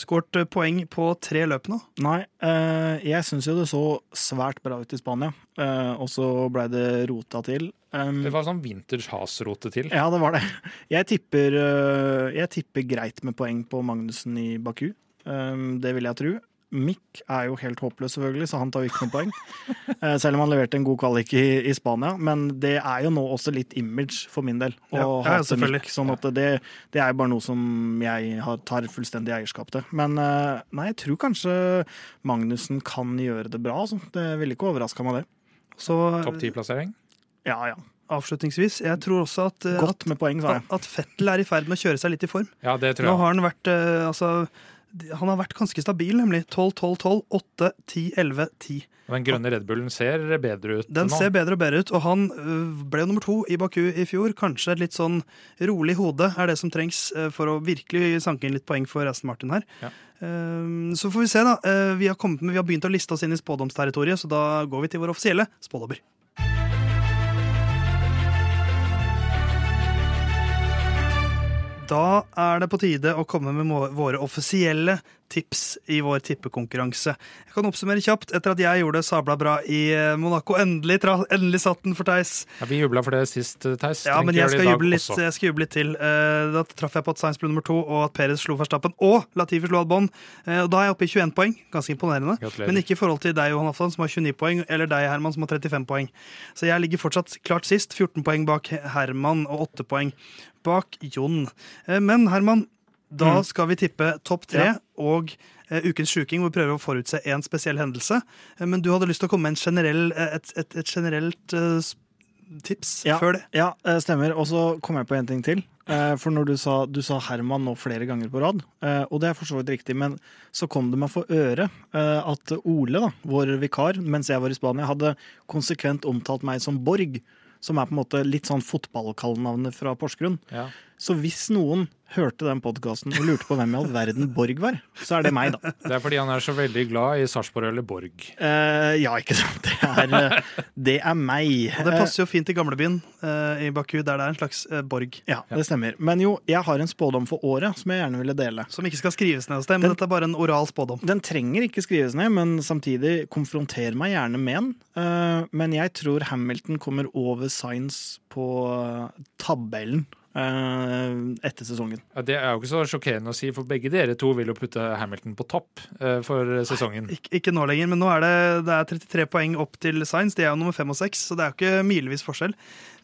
skåret eh, poeng på tre løp nå. Nei, eh, jeg syns jo det så svært bra ut i Spania, eh, og så blei det rota til. Um, Det var sånn vintage has-rote til. ja, det var det. Jeg tipper, eh, jeg tipper greit med poeng på Magnussen i Baku. Um, det vil jeg tro. Mick er jo helt håpløs, selvfølgelig, så han tar jo ikke noen poeng. <laughs> Eh, Selv om han leverte en god kvalik i, i Spania. Men det er jo nå også litt image for min del å Ja, hate. Mick. Sånn at det, det er jo bare noe som jeg har, tar fullstendig eierskap til. Men eh, nei, jeg tror kanskje Magnussen kan gjøre det bra. Altså. Det ville ikke overraska meg, det. Topp ti-plassering. Ja, ja. avslutningsvis. Jeg tror også at, eh, Godt med poeng, sa at, jeg. at Fettel er i ferd med å kjøre seg litt i form. Ja, det tror Nå har han vært altså, han har vært ganske stabil, nemlig. 12, 12, 12, 8, 10, 11, 10. Den grønne Red Bullen ser bedre ut Den nå. ser bedre og bedre ut, og han øh, ble nummer to i Baku i fjor. Kanskje et litt sånn rolig hode er det som trengs øh, for å virkelig sanke inn litt poeng for Aston Martin her. Ja. Eh, Så får vi se, da. Eh, Vi har, kommet med, vi har begynt å liste oss inn i spådomsterritoriet, så da går vi til våre offisielle spådommer. Da er det på tide å komme med våre offisielle tips i vår tippekonkurranse. Jeg kan oppsummere kjapt. Etter at jeg gjorde det sabla bra i eh, Monaco, endelig, endelig satt den for Theis. Ja, vi jubla for det sist, Theis. Ja, men jeg skal, juble litt, jeg skal juble litt til. Eh, Da traff jeg på at Sainz ble nummer to, og at Perez slo Verstappen, og Latifi slo Albon. Eh, da er jeg oppe i 21 poeng. Ganske imponerende. Gratulerer. Men ikke i forhold til deg, Johan Aftan, som har 29 poeng, eller deg, Herman, som har 35 poeng. Så jeg ligger fortsatt klart sist. 14 poeng bak Herman og 8 poeng bak Jon. Eh, Men Herman, da Mm. skal vi tippe topp tre Ja. og eh, ukens sjuking, hvor vi prøver å forutse én spesiell hendelse. Eh, Men du hadde lyst til å komme med en generell, et, et, et generelt tips Ja. før det. Ja, stemmer. Og så kom jeg på en ting til. For når du sa, du sa Herman nå flere ganger på rad, og det er for så vidt riktig, men så kom det meg for øre at Ole, da, vår vikar, mens jeg var i Spania, hadde konsekvent omtalt meg som Borg, som er på en måte litt sånn fotballkallenavnet fra Porsgrunn. Ja. Så hvis noen hørte den podkasten og lurte på hvem i all verden Borg var, så er det meg, da. Det er fordi han er så veldig glad i Sarpsborg eller Borg. Uh, ja, ikke sant. Det er, eh, det er meg. Og det passer jo fint i gamlebyen uh, i Baku, der det er en slags uh, borg. Ja, det stemmer. Men jo, jeg har en spådom for året som jeg gjerne ville dele. Som ikke skal skrives ned hos deg, men Den- dette er bare en oral spådom. Den trenger ikke skrives ned, men samtidig konfronter meg gjerne med den. Uh, Men jeg tror Hamilton kommer over Science på eh, tabellen eh, etter sesongen. Ja, det er jo ikke så sjokkerende å si, for begge dere to vil jo putte Hamilton på topp eh, for sesongen. Nei, ikke nå lenger, men nå er det, det er 33 poeng opp til Science. De er jo nummer 5 og 6, så det er jo ikke milevis forskjell.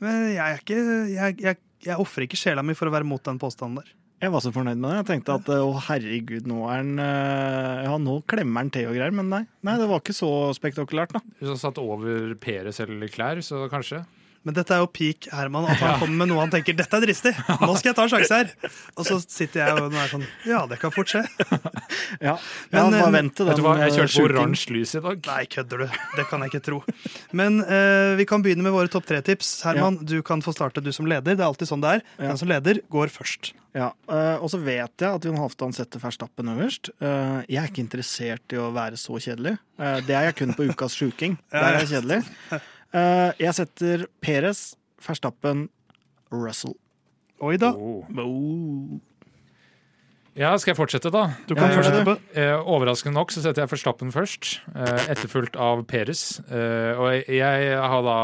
Men jeg er ikke Jeg, jeg, jeg ofrer ikke sjela mi for å være mot den påstanden der. Jeg var så fornøyd med det. Jeg tenkte at eh, å herregud, nå er han eh, Ja, nå klemmer han til og greier, men nei. Nei, det var ikke så spektakulært, da. Hvis han satt over Peres eller klær, så kanskje. Men dette er jo peak Herman, at han kommer med noe han tenker 'dette er dristig', nå skal jeg ta en sjanse her. Og så sitter jeg og er sånn Ja, det kan fort skje. <laughs> Ja, Men, ja bare vente til Vet du hva, jeg eh, kjørte oransje lys i dag. Nei, kødder du? Det kan jeg ikke tro. Men uh, vi kan begynne med våre topp tre-tips. Herman, du kan få starte, du som leder. Det er alltid sånn det er. Den som leder, går først. Ja, uh, Og så vet jeg at Jon Halvdan setter Verstappen øverst. Uh, jeg er ikke interessert i å være så kjedelig. Det er jeg kun på ukas sjuking. <laughs> Der er jeg kjedelig. Eh, jeg setter Perez, Verstappen, Russell. Oi da. Oh. Oh. Ja, skal jeg fortsette, da? Du kan Eh, fortsette på. Eh, overraskende nok så setter jeg Verstappen først, eh, etterfulgt av Peres. Eh, og jeg, jeg har da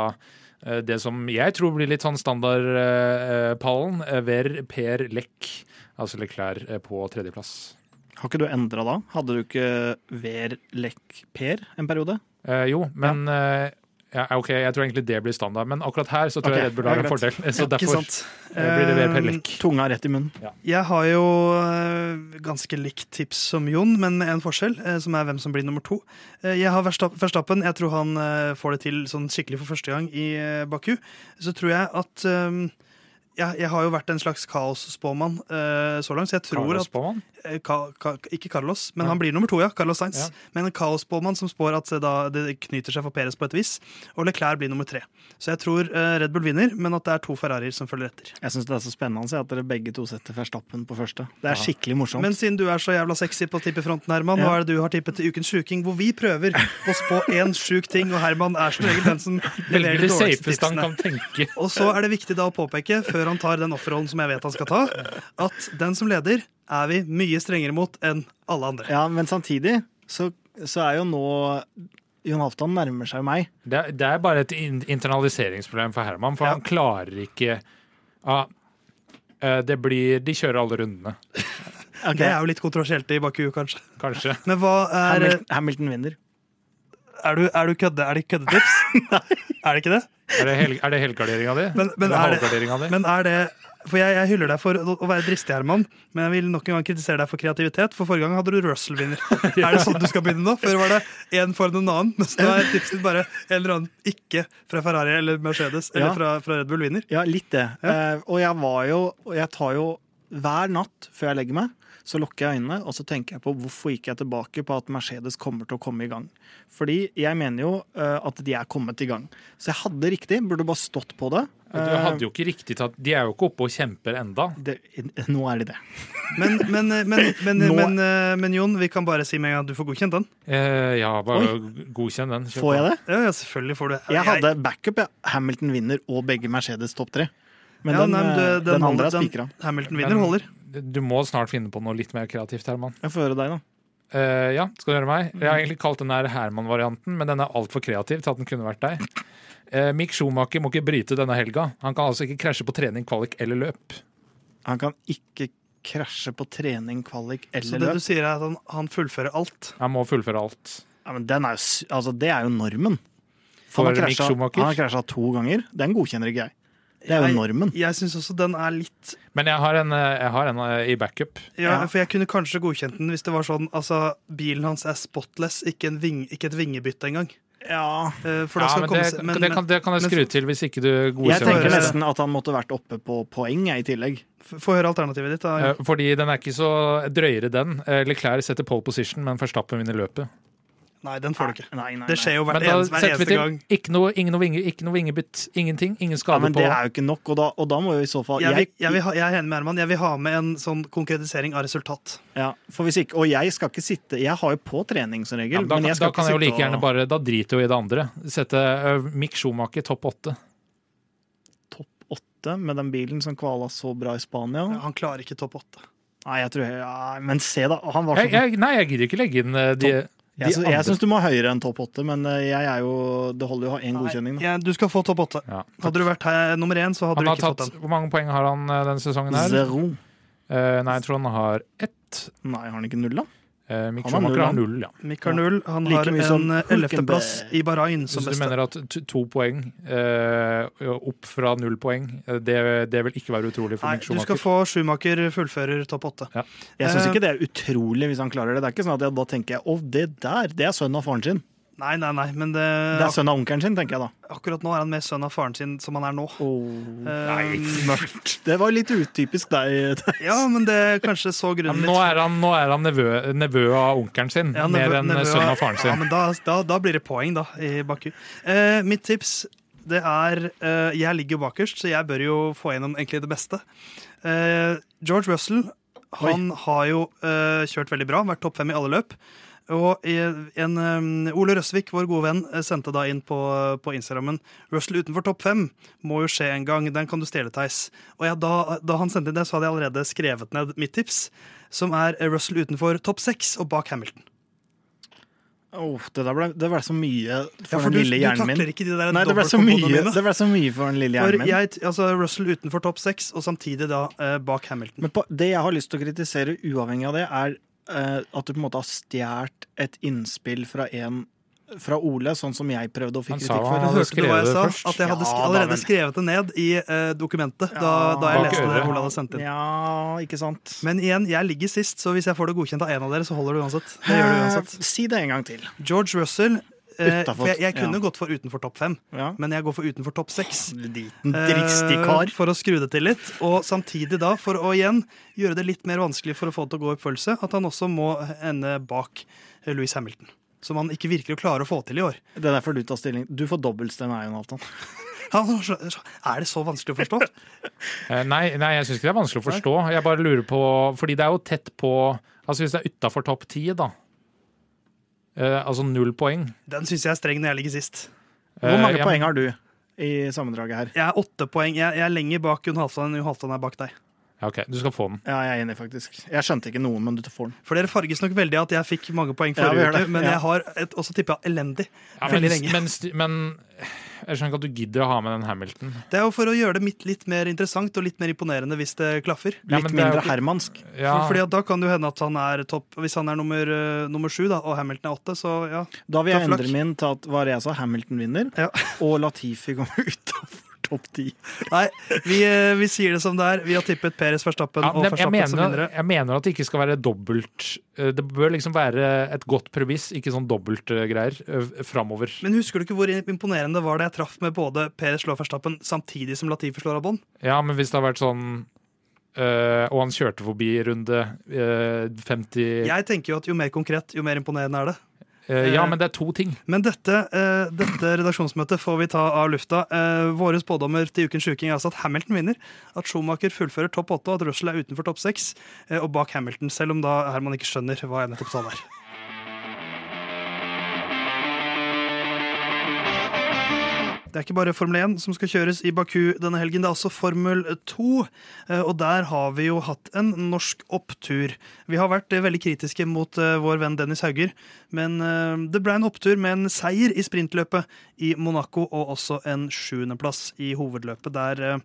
det som jeg tror blir litt sånn standardpallen, Ver Per Lek, altså Leclerc, på tredjeplass. Har ikke du endra da? Hadde du ikke Ver Lek Per en periode? Eh, jo, men eh, ja, ok, jeg tror egentlig det blir standard, men akkurat her så tror okay, jeg Red Bull har en fordel. <laughs> Så derfor eh, blir det Ver Per Eh. Tunga rett i munnen. Jeg har jo eh, ganske likt tips som Jon, men med en forskjell, som er hvem som blir nummer to. Jeg har Verstappen. Jeg tror han får det til sånn skikkelig for første gang i Baku. Så tror jeg at eh, jeg, har jo vært en slags kaosspåmann uh, så langt, så jeg tror Carlos at eh, Ka, ka, Ikke Carlos, men Ja. han blir nummer to, ja. Carlos Sainz. Ja. Men en kaosspåmann som spår at eh, da, det knyter seg for Perez på et vis. Og Leclerc blir nummer tre. Så jeg tror uh, Red Bull vinner, men at det er to Ferrarier som følger etter. Jeg syns det er så spennende at dere begge to setter Verstappen på første. Det er Ja. skikkelig morsomt. Men siden du er så jævla sexy på tippefronten, Herman, hva er det du har tippet til Ukens sjuking, hvor vi prøver å spå én sjuk ting, og Herman er som regel den som leverer de dårligste tipsene. Og så er det viktig da å påpeke, før han tar den offerrollen som jeg vet han skal ta, at den som leder, er vi mye strengere mot enn alle andre. Ja, men samtidig så, så er jo nå Jon Halvdan nærmer seg meg. Det, er- det er bare et internaliseringsproblem for Herman, for Ja. han klarer ikke ja, eh, det blir, De kjører alle rundene, <laughs> Det er jo litt kontroversielt i Baku, kanskje. kanskje. <laughs> Men hva er Hamilton, Hamilton vinner. Er du, er du kødde? Er det køddetips? <laughs> Nei. Er det ikke det? <laughs> Er det, hel, er det helgarderinga di? Men- men er det- di? Men er det For jeg, jeg hyller deg for å, være dristig, Herman, men jeg vil nok en gang kritisere deg for kreativitet. For forrige gang hadde du Russell-vinner. <laughs> Er det sånn du skal begynne nå? Før var det én foran en annen, mens nå er tipset bare en eller annen ikke fra Ferrari eller Mercedes eller Ja. fra, fra Red Bull vinner. Ja, litt det. Eh, og jeg var jo Og jeg tar jo hver natt før jeg legger meg, så lukker jeg øynene og så tenker jeg på hvorfor gikk jeg tilbake på at Mercedes kommer til å komme i gang. Fordi jeg mener jo uh, at de er kommet i gang. Så jeg hadde riktig, burde bare stått på det. Du hadde jo ikke riktig tatt De er jo ikke oppe og kjemper enda. det, nå er de det. Men, men, men, <laughs> men, men, eh, men Jon, vi kan bare si med en gang at du får godkjent den. Eh, ja, bare godkjenn den. Kjøp Får jeg det? Ja, ja selvfølgelig får du Jeg hadde backup. Ja. Hamilton vinner og begge Mercedes topp tre. Men Ja, den, nei, men eh, du- den, den andre er spikra. Hamilton vinner Men- holder. Du må snart finne på noe litt mer kreativt, Herman. Jeg får høre deg, da. Uh, ja, skal du høre meg? Jeg har egentlig kalt den her Herman-varianten, men den er altfor kreativ til at den kunne vært deg. Uh, Mick Schumacher må ikke bryte denne helga. Han kan altså ikke krasje på trening, kvalik eller løp. Han kan ikke krasje på trening, kvalik eller løp? Så det løp. du sier, er at han, han fullfører alt. Han må fullføre alt. Ja, men den er jo, altså, det er jo normen. For Han har Mick. Han har krasja to ganger. Den godkjenner ikke jeg. Det er jo Jeg- normen. Jeg syns også den er litt Men jeg har en, eh, jeg har en eh, i backup. Ja, Ja. for jeg kunne kanskje godkjent den hvis det var sånn altså, bilen hans er spotless, ikke, en ving, ikke et vingebytte engang. Ja. Eh, For da Ja, men komme det, seg- men- det, kan, det kan jeg men- skru til hvis ikke du godkjenner Jeg tenker nesten at han måtte vært oppe på poeng jeg, i tillegg. Få høre alternativet ditt. da. Fordi den er ikke så drøyere, den. Leclerc setter pole position, men Verstappen vinner løpet. Nei, den får du ikke. Nei, nei, Det skjer jo Men hvert da eneste, hver setter vi eneste til gang. ikke noe, ingen noe, vinge, ikke noe vingebytt. Ingenting. Ingen Ja, på. men på det er jo ikke nok, og da, og da må jo i så fall Jeg, jeg, jeg, vil ha, jeg er enig med Herman. Jeg vil ha med en sånn konkretisering av resultat. ja, for hvis ikke, Og jeg skal ikke sitte Jeg har jo på trening som regel, ja, da, men jeg da skal kan jeg jo like gjerne bare Da driter jo i det andre. Sette uh, Mick Schumacher topp åtte. topp åtte med den bilen som kvala så bra i Spania. Han klarer ikke topp åtte. Nei, jeg tror ja, Men se, da. Han var Jeg, så jeg, nei, jeg gidder ikke legge inn eh, de, de Jeg, andre. jeg syns du må høyere enn topp åtte, men eh, jeg er jo Det holder jo å ha én godkjenning. Ja, du skal få topp åtte. Ja. Hadde du vært her nummer én, så hadde Han du har ikke fått den. Hvor mange poeng har han eh, denne sesongen her? Zero. Uh, nei, jeg tror han har ett. Nei, har han ikke null, da? Uh, Mick Han har Schumacher null, har null, ja. Mick har null. Han Like har en ellevteplass Hulkenberg. i Bahrain som beste. Så du mener at to, poeng eh, opp fra null poeng, eh, det, det vil ikke være utrolig for Nei, Mick du skal få Schumacher fullfører topp åtte. Jeg syns Eh, ikke det er utrolig hvis han klarer det. Det er ikke sånn at jeg da tenker jeg, å, det der, det er sønnen av faren sin. Nei, nei, nei, men det, Det er sønnen av onkelen sin, tenker jeg da. akkurat nå er han mer sønn av faren sin som han er nå. Nei, Um, mørkt. Det var litt utypisk deg. Ja, men det er kanskje så grunnen men nå er han, nå er han nevø, nevø av onkelen sin, Ja, mer enn nevø- sønn av faren sin. Ja, men da, da, da blir det poeng, da, i Baku. Eh, mitt tips, det er eh, Jeg ligger jo bakerst, så jeg bør jo få gjennom egentlig det beste. Eh, George Russell, han har jo eh, kjørt veldig bra, vært topp fem i alle løp. Og en, um, Ole Røsvik, vår gode venn, eh, sendte da inn på, på Instagrammen Russell utenfor topp fem må jo skje en gang. Den kan du stjele, Theis. Og jeg, da, da han sendte inn det, så hadde jeg allerede skrevet ned mitt tips, som er Russell utenfor topp seks og bak Hamilton. Oh, det der ble, det ble så mye for, Ja, for den du, lille hjernen min. ikke de der Nei, det ble, så mye, det ble så mye for den lille hjernen min. jeg, altså Russell utenfor topp seks, og samtidig da eh, bak Hamilton. Men på, det jeg har lyst til å kritisere uavhengig av det, er eh, at du på en måte har stjålet et innspill fra en fra Ole, sånn som jeg prøvde å få kritikk for. han Hørte du hva jeg sa? først. At jeg hadde sk allerede skrevet det ned i eh, dokumentet da, Ja, da jeg leste det. Ole hadde sendt inn. Ja, ikke sant? Men igjen, jeg ligger sist, så hvis jeg får det godkjent av en av dere, så holder det uansett. Det gjør det uansett. Eh, Si det en gang til. George Russell eh, Utenfor- for jeg, jeg kunne ja. gått for utenfor topp fem, Ja. men jeg går for utenfor topp seks. Eh. For å skru det til litt. Og samtidig da, for å igjen gjøre det litt mer vanskelig for å få det til å gå i oppfølgelse, at han også må ende bak Louis Hamilton. Som han ikke virker å klare å få til i år. Det er derfor du tar stilling. Du får dobbeltstemme, Jonathan. <laughs> Er det så vanskelig å forstå? <laughs> Eh, Nei, nei jeg syns ikke det er vanskelig å forstå. Jeg bare lurer på Fordi det er jo tett på Altså Hvis det er utafor topp ti, da. Eh, altså null poeng. Den syns jeg er streng når jeg ligger sist. Hvor Eh, mange ja, poeng har du i sammendraget her? Jeg er åtte poeng. Jeg, jeg er lenger bak Jon Halvdan enn Jon Halvdan er bak deg. Ja, ok, Du skal få den. Ja, jeg er enig, faktisk. Jeg skjønte ikke noen, men du får den. For dere farges nok veldig at jeg fikk mange poeng forrige ja, uke, men Ja. jeg har et, også tippa elendig. Ja, Veldig men, lenge. men, men jeg skjønner ikke at du gidder å ha med den Hamilton. Det er jo for å gjøre det mitt litt mer interessant og litt mer imponerende hvis det klaffer. Ja, Litt mindre ikke- hermansk. Ja, For, fordi at da kan det jo hende at han er topp Hvis han er nummer, uh, nummer sju, da, og Hamilton er åtte, så ja. Da vil jeg endre min til at hva er det jeg sa, Hamilton vinner, Ja. og Latifi kommer <laughs> utafor topp ti. Nei, vi, eh, vi sier det som det er. Vi har tippet Peres Verstappen Ja, og Verstappen som mener, vinnere. jeg mener at det ikke skal være dobbelt eh, Det bør liksom være et godt premiss, ikke sånn dobbeltgreier uh, framover. Men husker du ikke hvor imponerende det var det jeg traff med både Peres slår Verstappen samtidig som Latifi slår Albon? Ja, men hvis det har vært sånn eh, Og han kjørte forbi runde eh, 50 Jeg tenker jo at jo mer konkret, jo mer imponerende er det. Eh, Ja, men det er to ting. Men dette, eh, dette redaksjonsmøtet får vi ta av lufta. Eh, våre spådommer til ukens sjuking er altså at Hamilton vinner, at Schumacher fullfører topp åtte, og at Russell er utenfor topp seks, eh, og bak Hamilton, selv om da Herman ikke skjønner hva jeg nettopp sa der. Det er ikke bare Formel 1 som skal kjøres i Baku denne helgen, det er også Formel 2. eh, Og der har vi jo hatt en norsk opptur. Vi har vært eh, veldig kritiske mot eh, vår venn Dennis Hauger, men det ble en opptur med en seier i sprintløpet i Monaco, og også en sjuendeplass i hovedløpet, der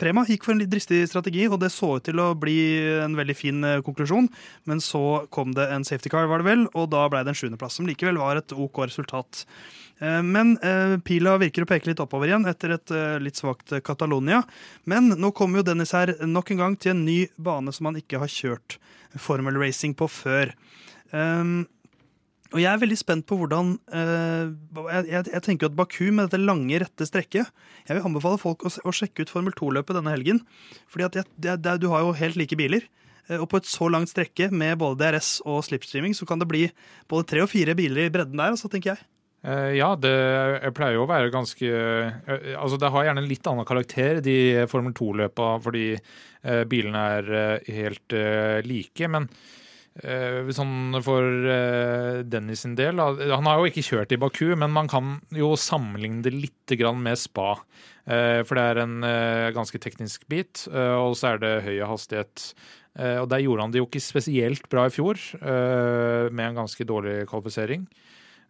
Prema gikk for en litt dristig strategi, og det så ut til å bli en veldig fin konklusjon. Men så kom det en safety car, var det vel, og da ble det en sjuendeplass, som likevel var et OK resultat. Eh, Men eh, pila virker å peke litt oppover igjen etter et eh, litt svakt Catalonia. Men nå kommer jo Dennis her nok en gang til en ny bane som han ikke har kjørt Formel Racing på før. Um, og jeg er veldig spent på hvordan eh, jeg, jeg, jeg tenker at Baku med dette lange, rette strekket Jeg vil anbefale folk å, å sjekke ut Formel 2-løpet denne helgen. Fordi du har jo helt like biler. Og på et så langt strekke med både DRS og slipstreaming, så kan det bli både tre og fire biler i bredden der, altså, tenker jeg. Eh, ja, det pleier jo å være ganske eh, Altså, det har gjerne en litt annen karakter, de Formel 2-løpa, fordi eh, bilene er helt like. Men sånn for Dennis sin del Han har jo ikke kjørt i Baku, men man kan jo sammenligne det litt med spa. For det er en ganske teknisk bit, og så er det høy hastighet. Og der gjorde han det jo ikke spesielt bra i fjor, med en ganske dårlig kvalifisering.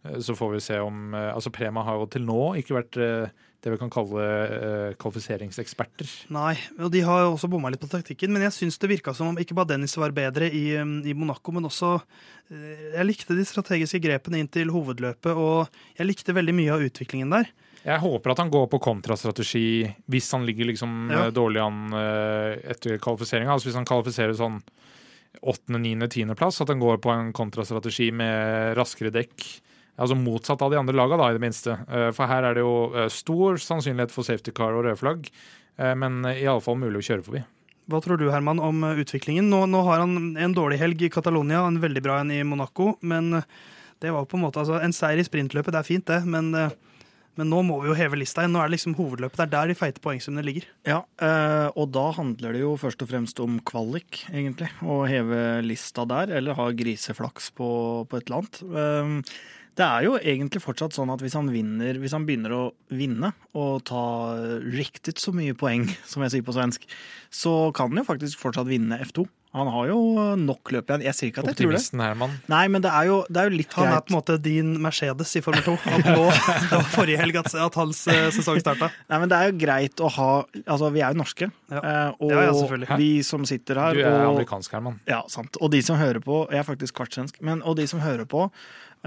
Eh, Så får vi se om eh, Altså, Prema har jo til nå ikke vært eh, det vi kan kalle kvalifiseringseksperter. Nei, og de har jo også bomma litt på taktikken, men jeg syns det virka som om ikke bare Dennis var bedre i, um, i Monaco, men også Jeg likte de strategiske grepene inn til hovedløpet, og jeg likte veldig mye av utviklingen der. Jeg håper at han går på kontrastrategi hvis han ligger liksom Ja. dårlig an etter kvalifiseringa. Altså hvis han kvalifiserer sånn åttende, niende, tiendeplass, at han går på en kontrastrategi med raskere dekk. Altså motsatt av de andre laga, da, i det minste. Eh, For her er det jo eh, stor sannsynlighet for safety car og røde flagg, eh, men iallfall mulig å kjøre forbi. Hva tror du, Herman, om utviklingen? Nå, nå har han en dårlig helg i Catalonia, en veldig bra en i Monaco, men det var på en måte altså, En seier i sprintløpet, det er fint, det, men, men nå må vi jo heve lista igjen. Nå er det liksom hovedløpet. Det er der de feite poengsummene ligger. Ja, eh, og da handler det jo først og fremst om kvalik, egentlig. Å heve lista der, eller ha griseflaks på, på et eller annet. Det er jo egentlig fortsatt sånn at hvis han vinner, hvis han begynner å vinne og ta riktig så mye poeng, <laughs> som jeg sier på svensk, så kan han jo faktisk fortsatt vinne F2. Han har jo nok løp igjen. Jeg sier ikke at jeg tror det. Optimisten Herman. Nei, men det er jo, det er jo litt Han er på en måte din Mercedes i Formel 2. At nå, <laughs> det var forrige helg at, at hans eh, sesong starta. Nei, men det er jo greit å ha Altså, vi er jo norske. Ja. eh, og Ja, ja, vi som sitter her Du er og amerikansk, Herman. Ja, sant. Og de som hører på, jeg er faktisk kvartsvensk, men og de som hører på,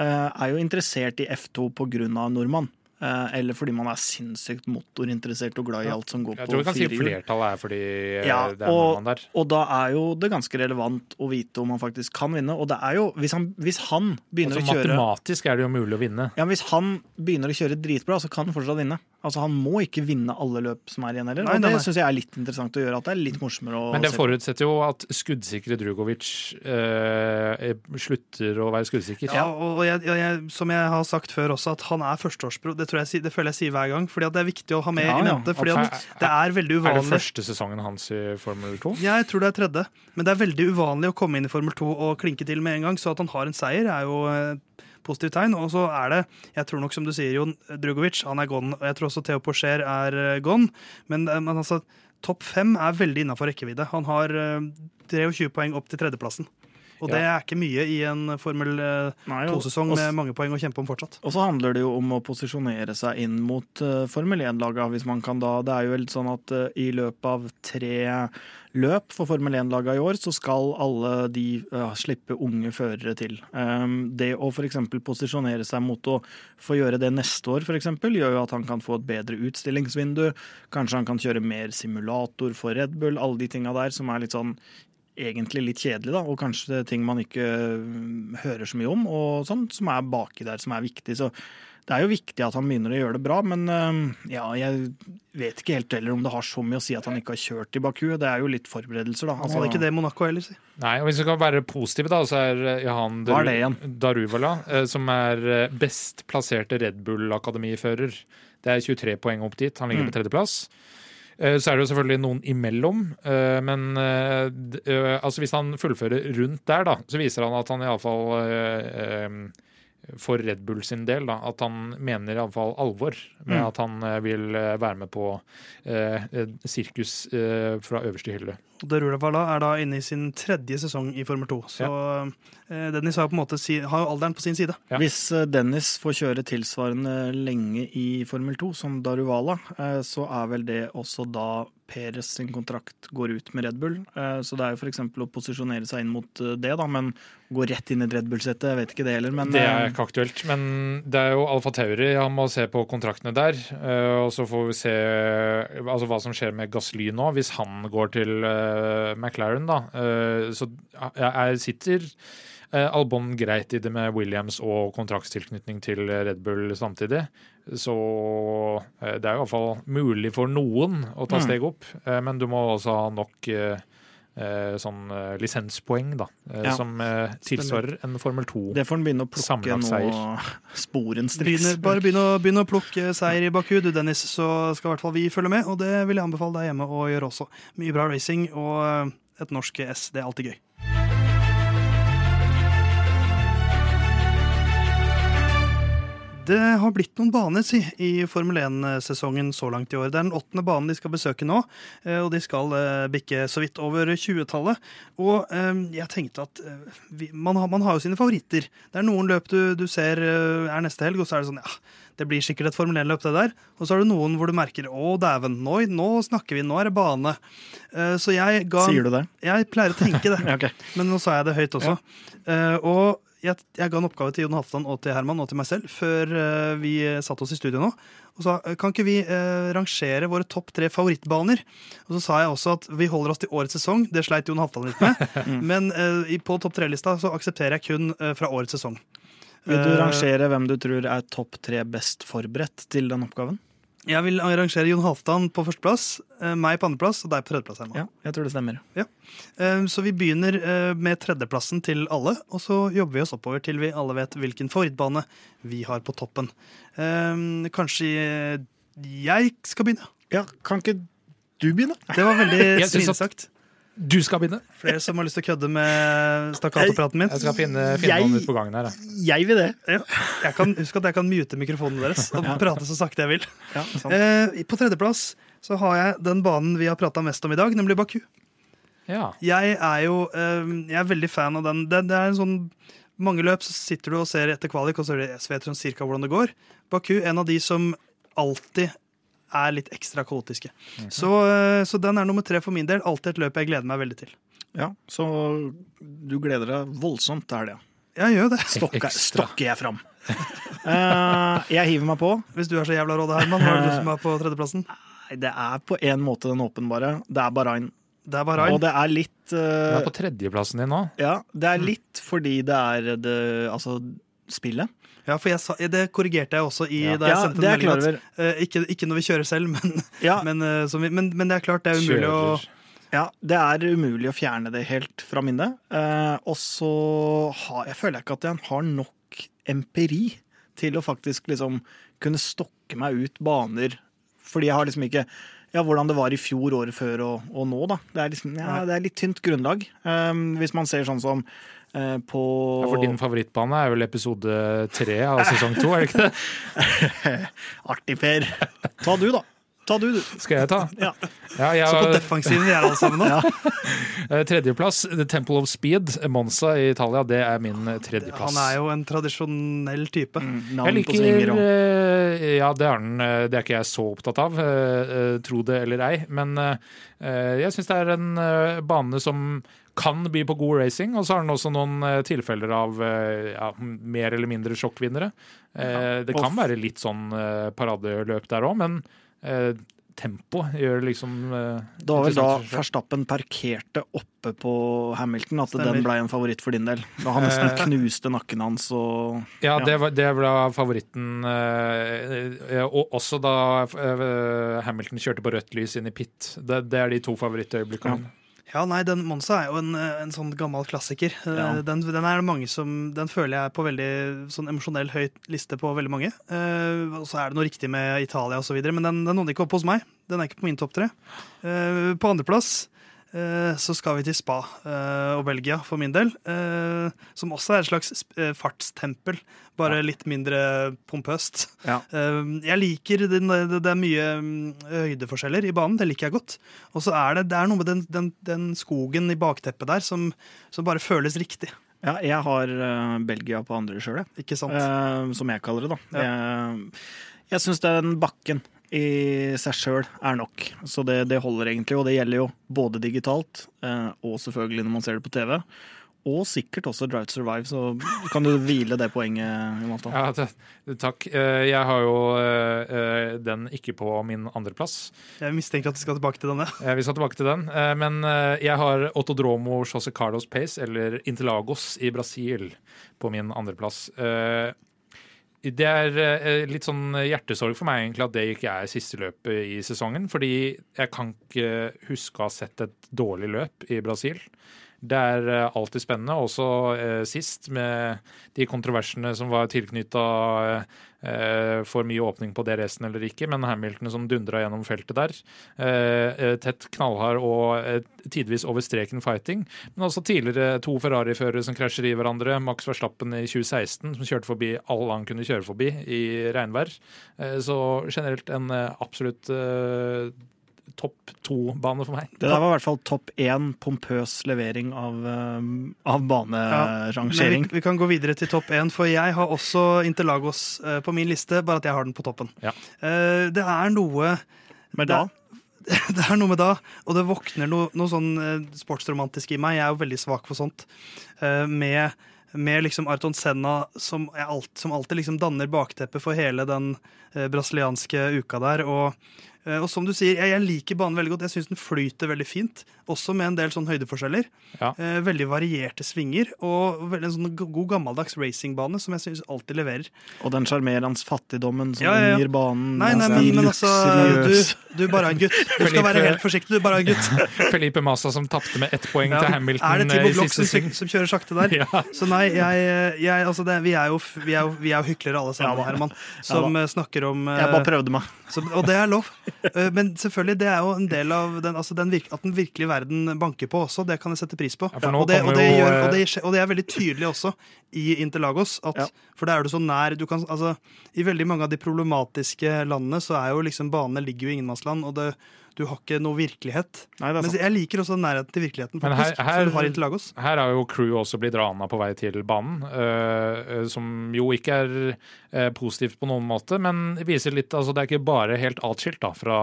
er jo interessert i F2 på grunn av nordmann. Eh, eller fordi man er sinnssykt motorinteressert og glad i alt som går Jeg tror vi kan si flertallet er fordi eh, Ja, det er og, nordmann der. og da er jo det ganske relevant å vite om han faktisk kan vinne. Og det er jo, hvis han, hvis han begynner Altså, å kjøre matematisk er det jo mulig å vinne. ja, men Hvis han begynner å kjøre dritbra, så kan han fortsatt vinne. Altså Han må ikke vinne alle løp som er igjen heller. Nei, Og det syns jeg er litt interessant å gjøre. At det er litt morsommere å Men det forutsetter jo at skuddsikre Drugovic eh, slutter å være skuddsikker. Ja, og jeg, jeg, som jeg har sagt før også, at han er førsteårsbro. Det, tror jeg, det føler jeg sier hver gang. Fordi at det er viktig å ha med Ja, i ja, mente. Fordi at det er veldig uvanlig. Er det første sesongen hans i Formel 2? Jeg tror det er tredje, men det er veldig uvanlig å komme inn i Formel 2 og klinke til med en gang. Så at han har en seier, er jo et positivt tegn. Og så er det, jeg tror nok som du sier, Jon Drugovic, han er gone. Og jeg tror også Theo Porcher er eh, gone. Men, eh, men altså, topp fem er veldig innafor rekkevidde. Han har eh, 23 poeng opp til tredjeplassen. Og det er ikke mye i en Formel 2-sesong med mange poeng å kjempe om fortsatt. Og så handler det jo om å posisjonere seg inn mot uh, Formel 1-laga, hvis man kan da. Det er jo vel sånn at uh, i løpet av tre løp for Formel 1-laga i år, så skal alle de uh, slippe unge førere til. Um, det å f.eks. posisjonere seg mot å få gjøre det neste år, eksempel, gjør jo at han kan få et bedre utstillingsvindu. Kanskje han kan kjøre mer simulator for Red Bull, alle de tinga der som er litt sånn egentlig litt kjedelig, da, og kanskje ting man ikke mm, hører så mye om, og sånt, som er baki der, som er viktig. Så det er jo viktig at han begynner å gjøre det bra, men ja, jeg vet ikke helt heller om det har så mye å si at han ikke har kjørt i Baku. Det er jo litt forberedelser, da. Han hadde ikke det Monaco heller, si. Nei, og Hvis vi skal være positive, da, så er eh, Johan Hva er? Daruvala, eh, som er eh, best plasserte Red Bull-akademifører. Det er 23 poeng opp dit. Han ligger Mm. på tredjeplass. Eh, Så er det jo selvfølgelig noen imellom, eh, men eh, altså hvis han fullfører rundt der, da, så viser han at han iallfall for Red Bull sin del, da, at han mener iallfall alvor med Mm. at han vil være med på eh, sirkus eh, fra øverste hylle. Derulevala er da inne i sin tredje sesong i Formel 2. Så ja. Dennis har på en måte si, har jo alderen på sin side. Ja. Hvis eh, Dennis får kjøre tilsvarende lenge i Formel 2 som Daruvala, eh, så er vel det også da Peres sin kontrakt går ut med Red Bull. Eh, Så det er jo f.eks. å posisjonere seg inn mot eh, det, da, men gå rett inn i et Red Bull-settet, jeg vet ikke det heller. Men Det er eh, ikke aktuelt, men det er jo Alfa Tauri. Han må se på kontraktene der. eh, Og så får vi se altså, hva som skjer med Gasly nå, hvis han går til eh, McLaren, da. Eh, Så jeg sitter eh, Albon greit i det med Williams og kontraktstilknytning til Red Bull samtidig. Så eh, det er jo iallfall mulig for noen å ta Mm. steg opp, eh, men du må også ha nok eh, eh, sånn eh, lisenspoeng, da, eh, Ja. som eh, tilsvarer en Formel 2. det får han begynne å plukke nå <laughs> sporenstriks. Bare begynne å, begynne å plukke seier i Baku, du Dennis, så skal i hvert fall vi følge med. Og det vil jeg anbefale deg hjemme å gjøre også. Mye bra racing og eh, et norsk S. Det er alltid gøy. Det har blitt noen baner si, i Formel 1-sesongen så langt i år. Det er den åttende banen de skal besøke nå, eh, og de skal eh, bikke så vidt over 20-tallet. Og eh, jeg tenkte at vi, man, har, man har jo sine favoritter. Det er noen løp du, du ser er neste helg, og så er det sånn ja, det blir sikkert et Formel 1-løp, det der. Og så er det noen hvor du merker å dæven, nå, nå snakker vi, nå er det bane. Så jeg ga Sier du det? Jeg pleier å tenke det. <laughs> Ja, ok. Men nå sa jeg det høyt også. Ja. og jeg, jeg ga en oppgave til Jon Halvdan og til Herman og til meg selv før eh, vi satte oss i studio nå. Og sa kan ikke vi eh, rangere våre topp tre favorittbaner? Og så sa jeg også at vi holder oss til årets sesong. Det sleit Jon Halvdan litt med. <laughs> Men eh, på topp tre-lista så aksepterer jeg kun eh, fra årets sesong. Vil du Eh, rangere hvem du tror er topp tre best forberedt til den oppgaven? Jeg vil arrangere Jon Halvdan på førsteplass, eh, meg på andreplass og deg på tredjeplass. Herman. Ja, jeg tror det stemmer. Ja. Så vi begynner eh, med tredjeplassen til alle, og så jobber vi oss oppover til vi alle vet hvilken favorittbane vi har på toppen. Eh, Kanskje eh, jeg skal begynne? Ja, kan ikke du begynne? Det var veldig <laughs> svinesagt. Du skal begynne. Flere som har lyst til å kødde med stakkatopraten min. Jeg skal finne, finne Jeg- noen ut på gangen her. jeg. Jeg vil det. Ja, jeg kan, husk at jeg kan mute mikrofonen deres og prate så sakte jeg vil. Ja, sant. Eh, På tredjeplass så har jeg den banen vi har prata mest om i dag, nemlig Baku. Ja. Jeg er jo eh, jeg er veldig fan av den. Det, det er en sånn Mange løp så sitter du og ser etter kvalik, og så det- så vet du sånn cirka hvordan det går. Baku en av de som alltid er litt ekstra kaotiske. så, eh, så den er nummer tre for min del. Alltid et løp jeg gleder meg veldig til. Ja, så du gleder deg voldsomt til helga. Jeg gjør det. Stokker, <laughs> stokker jeg fram. uh, <laughs> jeg hiver meg på. Hvis du er så jævla rådig, Herman, hva er det du som er på tredjeplassen? Nei, Det er på en måte den åpenbare. Det er Bahrain. Det er Og det er litt Du eh, er på tredjeplassen din nå. Ja, det er litt fordi det er det Altså spillet. Ja, for jeg sa, det korrigerte jeg også i Ja. da jeg Ja, sendte meldingen. over. at, uh, ikke, ikke når vi kjører selv, <laughs> men, Ja, men, uh, som vi, men, men det er klart det er umulig å ja, det er umulig å fjerne det helt fra minnet. Eh, og så har, jeg føler jeg ikke at jeg har nok empiri til å faktisk liksom kunne stokke meg ut baner. Fordi jeg har liksom ikke ja, hvordan det var i fjor, året før og, og nå, da. Det er, liksom, ja, det er litt tynt grunnlag. Eh, hvis man ser sånn som på Ja, for din favorittbane er vel episode tre av sesong to, er det ikke det? <laughs> Artig, Per. Ta du, da. Ta du, du. Skal jeg ta? Ja. Ja, jeg, Så på defensiven vi er alle sammen nå. <laughs> ja. tredjeplass, The Temple of Speed, Monza i Italia. Det er min eh, tredjeplass. Han er jo en tradisjonell type. Jeg liker eh, Ja, det er han. eh, Det er ikke jeg så opptatt av, eh, eh, tro det eller ei. Men eh, eh, jeg syns det er en eh, bane som kan by på god racing, og så har den også noen eh, tilfeller av eh, ja, mer eller mindre sjokkvinnere. Ja, Det kan være litt sånn eh, paradeløp der òg, men eh, tempo gjør liksom eh, Det var vel da. Verstappen parkerte oppe på Hamilton at Stemmer. den ble en favoritt for din del. Da han nesten knuste nakken hans og Ja, Ja. det var, det ble favoritten. eh, eh, og også da eh, Hamilton kjørte på rødt lys inn i pit. Det, det er de to favorittøyeblikkene. Ja. nei, den Monza er jo en, eh, en sånn gammel klassiker. Eh, Ja. Den, den er mange som Den føler jeg er på veldig sånn emosjonell høy liste på veldig mange. Uh, og så er det noe riktig med Italia osv., men den, den nådde ikke opp hos meg. Den er ikke på min topp tre. Uh, på andreplass så skal vi til Spa eh, og Belgia, for min del. eh, som også er et slags eh, fartstempel, bare litt mindre pompøst. Ja. Eh, Jeg liker det, det er mye mm, høydeforskjeller i banen, det liker jeg godt. Og så er det, det er noe med den, den, den skogen i bakteppet der som, som bare føles riktig. Ja, jeg har eh, Belgia på andre sjøl, jeg. Ikke sant? Eh, som jeg kaller det, da. Jeg, jeg syns den bakken i seg sjøl er nok, så det, det holder egentlig. Og det gjelder jo både digitalt eh, og selvfølgelig når man ser det på TV. Og sikkert også Drive to Survive, så kan du hvile det poenget. Jonathan. Ja, takk. Eh, Jeg har jo eh, den ikke på min andreplass. Jeg mistenker at du skal tilbake til denne. Vi skal tilbake til den. Men jeg har Autodromo José Carlos Pace, eller Interlagos i Brasil, på min andreplass. Det er eh, litt sånn hjertesorg for meg egentlig at det ikke er siste løpet i sesongen. Fordi jeg kan ikke huske å ha sett et dårlig løp i Brasil. Det er eh, alltid spennende, også eh, sist med de kontroversene som var tilknytta eh, for mye åpning på DRS-en eller ikke, men Hamilton som dundra gjennom feltet der. Tett, knallhard og tidvis over streken fighting. Men også tidligere to Ferrari-førere som krasjer i hverandre. Max Verstappen i 2016, som kjørte forbi alle han kunne kjøre forbi i regnvær. Så generelt en absolutt topp to-bane for meg. Det der var i hvert fall topp én pompøs levering av, eh, av banerangering. banerangering. vi, vi kan gå videre til topp én, for jeg har også Interlagos eh, på min liste, bare at jeg har den på toppen. Ja. Eh, det er noe Med da <laughs> det er noe med da, og det våkner noe, noe sånn sportsromantisk i meg. Jeg er jo veldig svak for sånt. Eh, med, med liksom Arton Senna som, alt, som alltid liksom danner bakteppet for hele den brasilianske uka der. Og, og som du sier, jeg, jeg liker banen veldig godt. Jeg syns den flyter veldig fint. Også med en del sånn høydeforskjeller. Ja. Eh, veldig varierte svinger. Og en sånn god gammeldags racingbane som jeg syns alltid leverer. Og den sjarmerende fattigdommen som Ja, ja, ja. gir banen Nei, nei, men, men altså du, du bare er en gutt. Du skal være helt forsiktig, du bare er en gutt. <laughs> Felipe Massa som tapte med ett poeng Ja. til Hamilton Er det Tibo Timo Glock som, som kjører sakte der? <laughs> Ja. Så nei, jeg, jeg, altså det, vi, er jo, vi, er jo, vi er jo hyklere alle sammen, Ja. Herman. Som eh, snakker om eh, Jeg bare prøvde meg. Som, Og det er lov. Eh, Men selvfølgelig, det er jo en del av den, altså den virke, at den virkelige verden banker på også. Det kan jeg sette pris på. Ja, og, det, og, det jo, gjør, eh, og, det, og det er veldig tydelig også i Interlagos. At, Ja. For da er du så nær du kan, altså, I veldig mange av de problematiske landene så er jo liksom banene ligger jo i ingenmannsland, og det, du har ikke noe virkelighet. Nei, Men jeg liker også nærheten til virkeligheten, faktisk, her- her- som du har i Lagos. Her har jo crew også blitt rana på vei til banen, eh, eh, som jo ikke er eh, positivt på noen måte, men viser litt altså Det er ikke bare helt atskilt da, fra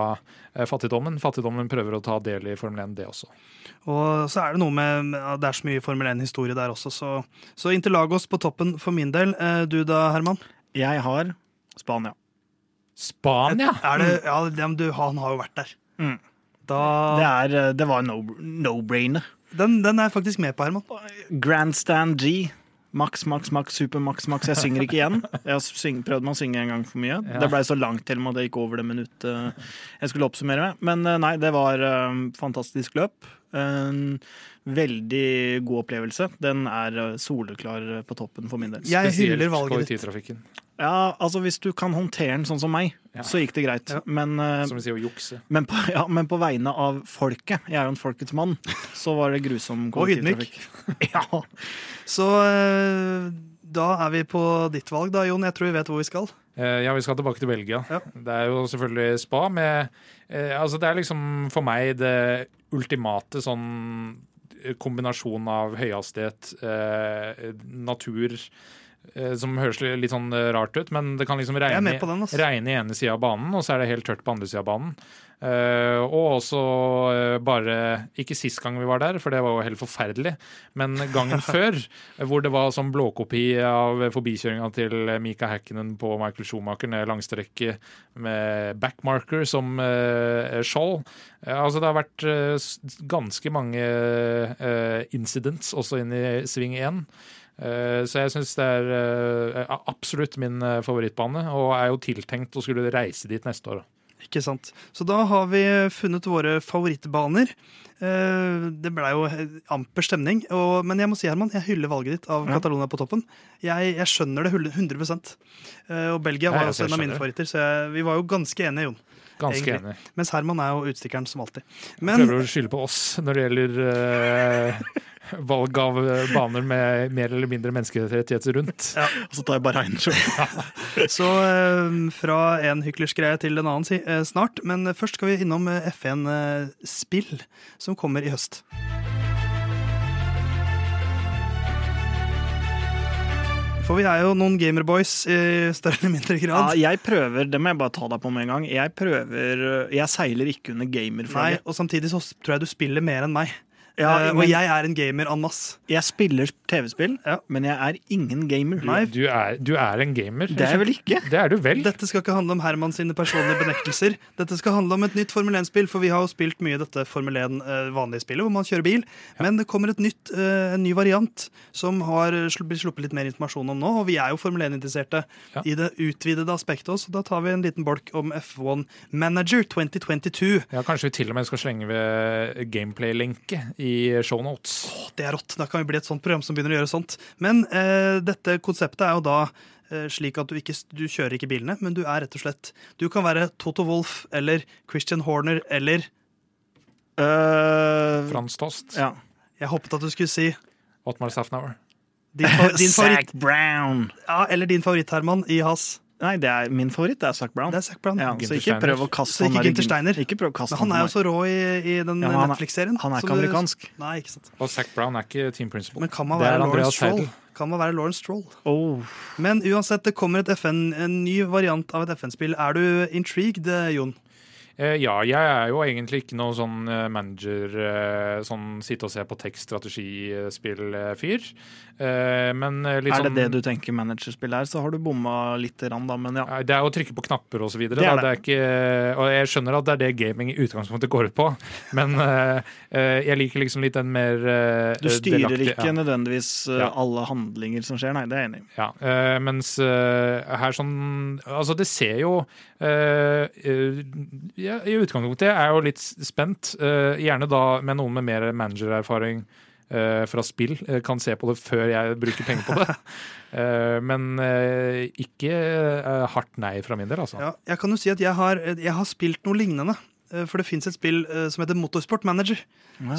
eh, fattigdommen. Fattigdommen prøver å ta del i Formel 1, det også. Og så er det noe med ja, Det er så mye Formel 1-historie der også, så, så Interlagos på toppen for min del. Eh, Du da, Herman? Jeg har Spania. Spania! Er det, ja, det- du, han har jo vært der. Mm. Da, Det, er, eh, det var no- no-brainer. den, den er jeg faktisk med på, Herman. Grandstand G. Max, max, max, super max, max. Jeg synger ikke igjen. Jeg har prøvd meg å synge en gang for mye. Ja. Det ble så langt til meg at det gikk over det minuttet jeg skulle oppsummere med. Men eh, nei, det var eh, fantastisk løp. Veldig god opplevelse. Den er eh, soleklar på toppen for min del. Jeg Spesielt hyller valget ditt. kollektivtrafikken. Ja, altså Hvis du kan håndtere den sånn som meg, Ja. så gikk det greit. Ja. Men, eh, Som vi sier, å jukse. men, på, ja, men på vegne av folket, jeg er jo en folkets mann, så var det grusom <laughs> Og ydmyk. kollektivtrafikk. <laughs> ja. Så eh, Da er vi på ditt valg, da, Jon. Jeg tror vi vet hvor vi skal. Eh, Ja, vi skal tilbake til Belgia. Ja. Det er jo selvfølgelig spa med eh, Altså, det er liksom for meg det ultimate sånn eh, kombinasjon av høyhastighet, eh, natur Som høres litt sånn eh, rart ut, men det kan liksom regne, den. Altså. regne i ene sida av banen, og så er det helt tørt på andre sida av banen. Uh, og også uh, bare Ikke sist gang vi var der, for det var jo helt forferdelig, men gangen <laughs> før, hvor det var sånn blåkopi av forbikjøringa til Mika Hakkinen på Michael Schumacher ned langstrekket med backmarker som uh, skjold. Eh, altså det har vært eh, ganske mange eh, incidents også inn i sving 1. Eh, Så jeg syns det er eh, absolutt min eh, favorittbane, og er jo tiltenkt å skulle reise dit neste år. Ikke sant. Så da har vi funnet våre favorittbaner. Det blei jo amper stemning. Og, men jeg må si, Herman, jeg hyller valget ditt av Ja. Catalonia på toppen. Jeg, jeg skjønner det 100 Eh, Og Belgia var også en av mine favoritter, så jeg, vi var jo ganske enige, Jon. Ganske Egentlig. enig. Mens Herman er jo utstikkeren som alltid. Men Prøver å skylde på oss når det gjelder uh, <laughs> valg av eh, baner med mer eller mindre menneskerettigheter rundt. Og så tar jeg bare regnen selv. <laughs> så uh, fra en hyklersk greie til en annen si, uh, snart. Men først skal vi innom eh, F1 eh, Spill, som kommer i høst. For vi er jo noen gamerboys i større eller mindre grad. Ja, jeg prøver, det må jeg bare ta deg på med en gang. Jeg prøver, Jeg seiler ikke under Nei, gamerflagget. og samtidig så tror jeg du spiller mer enn meg. Ja, Eh, og men- jeg er en gamer en masse. Jeg spiller TV-spill, Ja. men jeg er ingen gamer. Du, Du er, du er en gamer. Det er vel ikke? Det er du vel. Dette skal ikke handle om Herman sine personlige benektelser. Dette skal handle om et nytt Formel 1-spill, for vi har jo spilt mye dette Formel 1 eh, vanlige spillet, hvor man kjører bil. Men det kommer et nytt, eh, en ny variant som har blitt sluppet litt mer informasjon om nå. Og vi er jo Formel 1-interesserte Ja. i det utvidede aspektet også. Da tar vi en liten bolk om F1 Manager 2022. Ja, Kanskje vi til og med skal slenge ved gameplay-lenke i shownotes. Oh, det er rått. Da kan vi bli et sånt program som begynner å gjøre sånt. Men eh, dette konseptet er jo da eh, slik at du ikke du kjører ikke bilene, men du er rett og slett Du kan være Toto Wolff eller Christian Horner eller uh, Frans Tost. ja. Jeg håpet at du skulle si Otmar Safnauer. din, din <laughs> favoritt. Zack Brown. Ja, eller din favoritt, Herman, i Haas. Nei, det er min favoritt. Det er Zac Brown. Det er Zac Brown. Ja, så ikke prøv å kaste Så ikke han der i Steiner. Ikke prøv å kaste Men han er jo så rå i, i den Ja, er- Netflix-serien. Han er ikke ikke du- amerikansk. Nei, ikke sant. Og Zac Brown er ikke Team Principal. Men kan man være Lauren Lawrence Stroll? Kan man være Lawrence Stroll? Oh. Men uansett, det kommer et FN, en ny variant av et FN-spill. Er du intrigued, Jon? Eh, ja, jeg er jo egentlig ikke noe sånn eh, manager, eh, sånn sitte og se på tekst-strategispill-fyr. Eh, men litt Er det sånn det du tenker managerspill er, så har du bomma lite grann, da. Men ja. Det er å trykke på knapper og så videre. Det er da. Det er ikke, og jeg skjønner at det er det gaming i utgangspunktet går ut på, men <laughs> jeg liker liksom litt den mer Du styrer delaktige- ikke nødvendigvis uh, Ja. alle handlinger som skjer, nei, det er jeg enig i. Ja, eh, mens her sånn Altså, det ser jo ja, I utgangspunktet er jeg jo litt spent. eh, gjerne da med noen med mer managererfaring eh, fra spill. eh, kan se på det før jeg bruker penger på det. <laughs> Eh, men eh, ikke eh, hardt nei fra min del, altså. Ja, jeg kan jo si at jeg har, jeg har spilt noe lignende. Eh, For det fins et spill eh, som heter Motorsport Manager.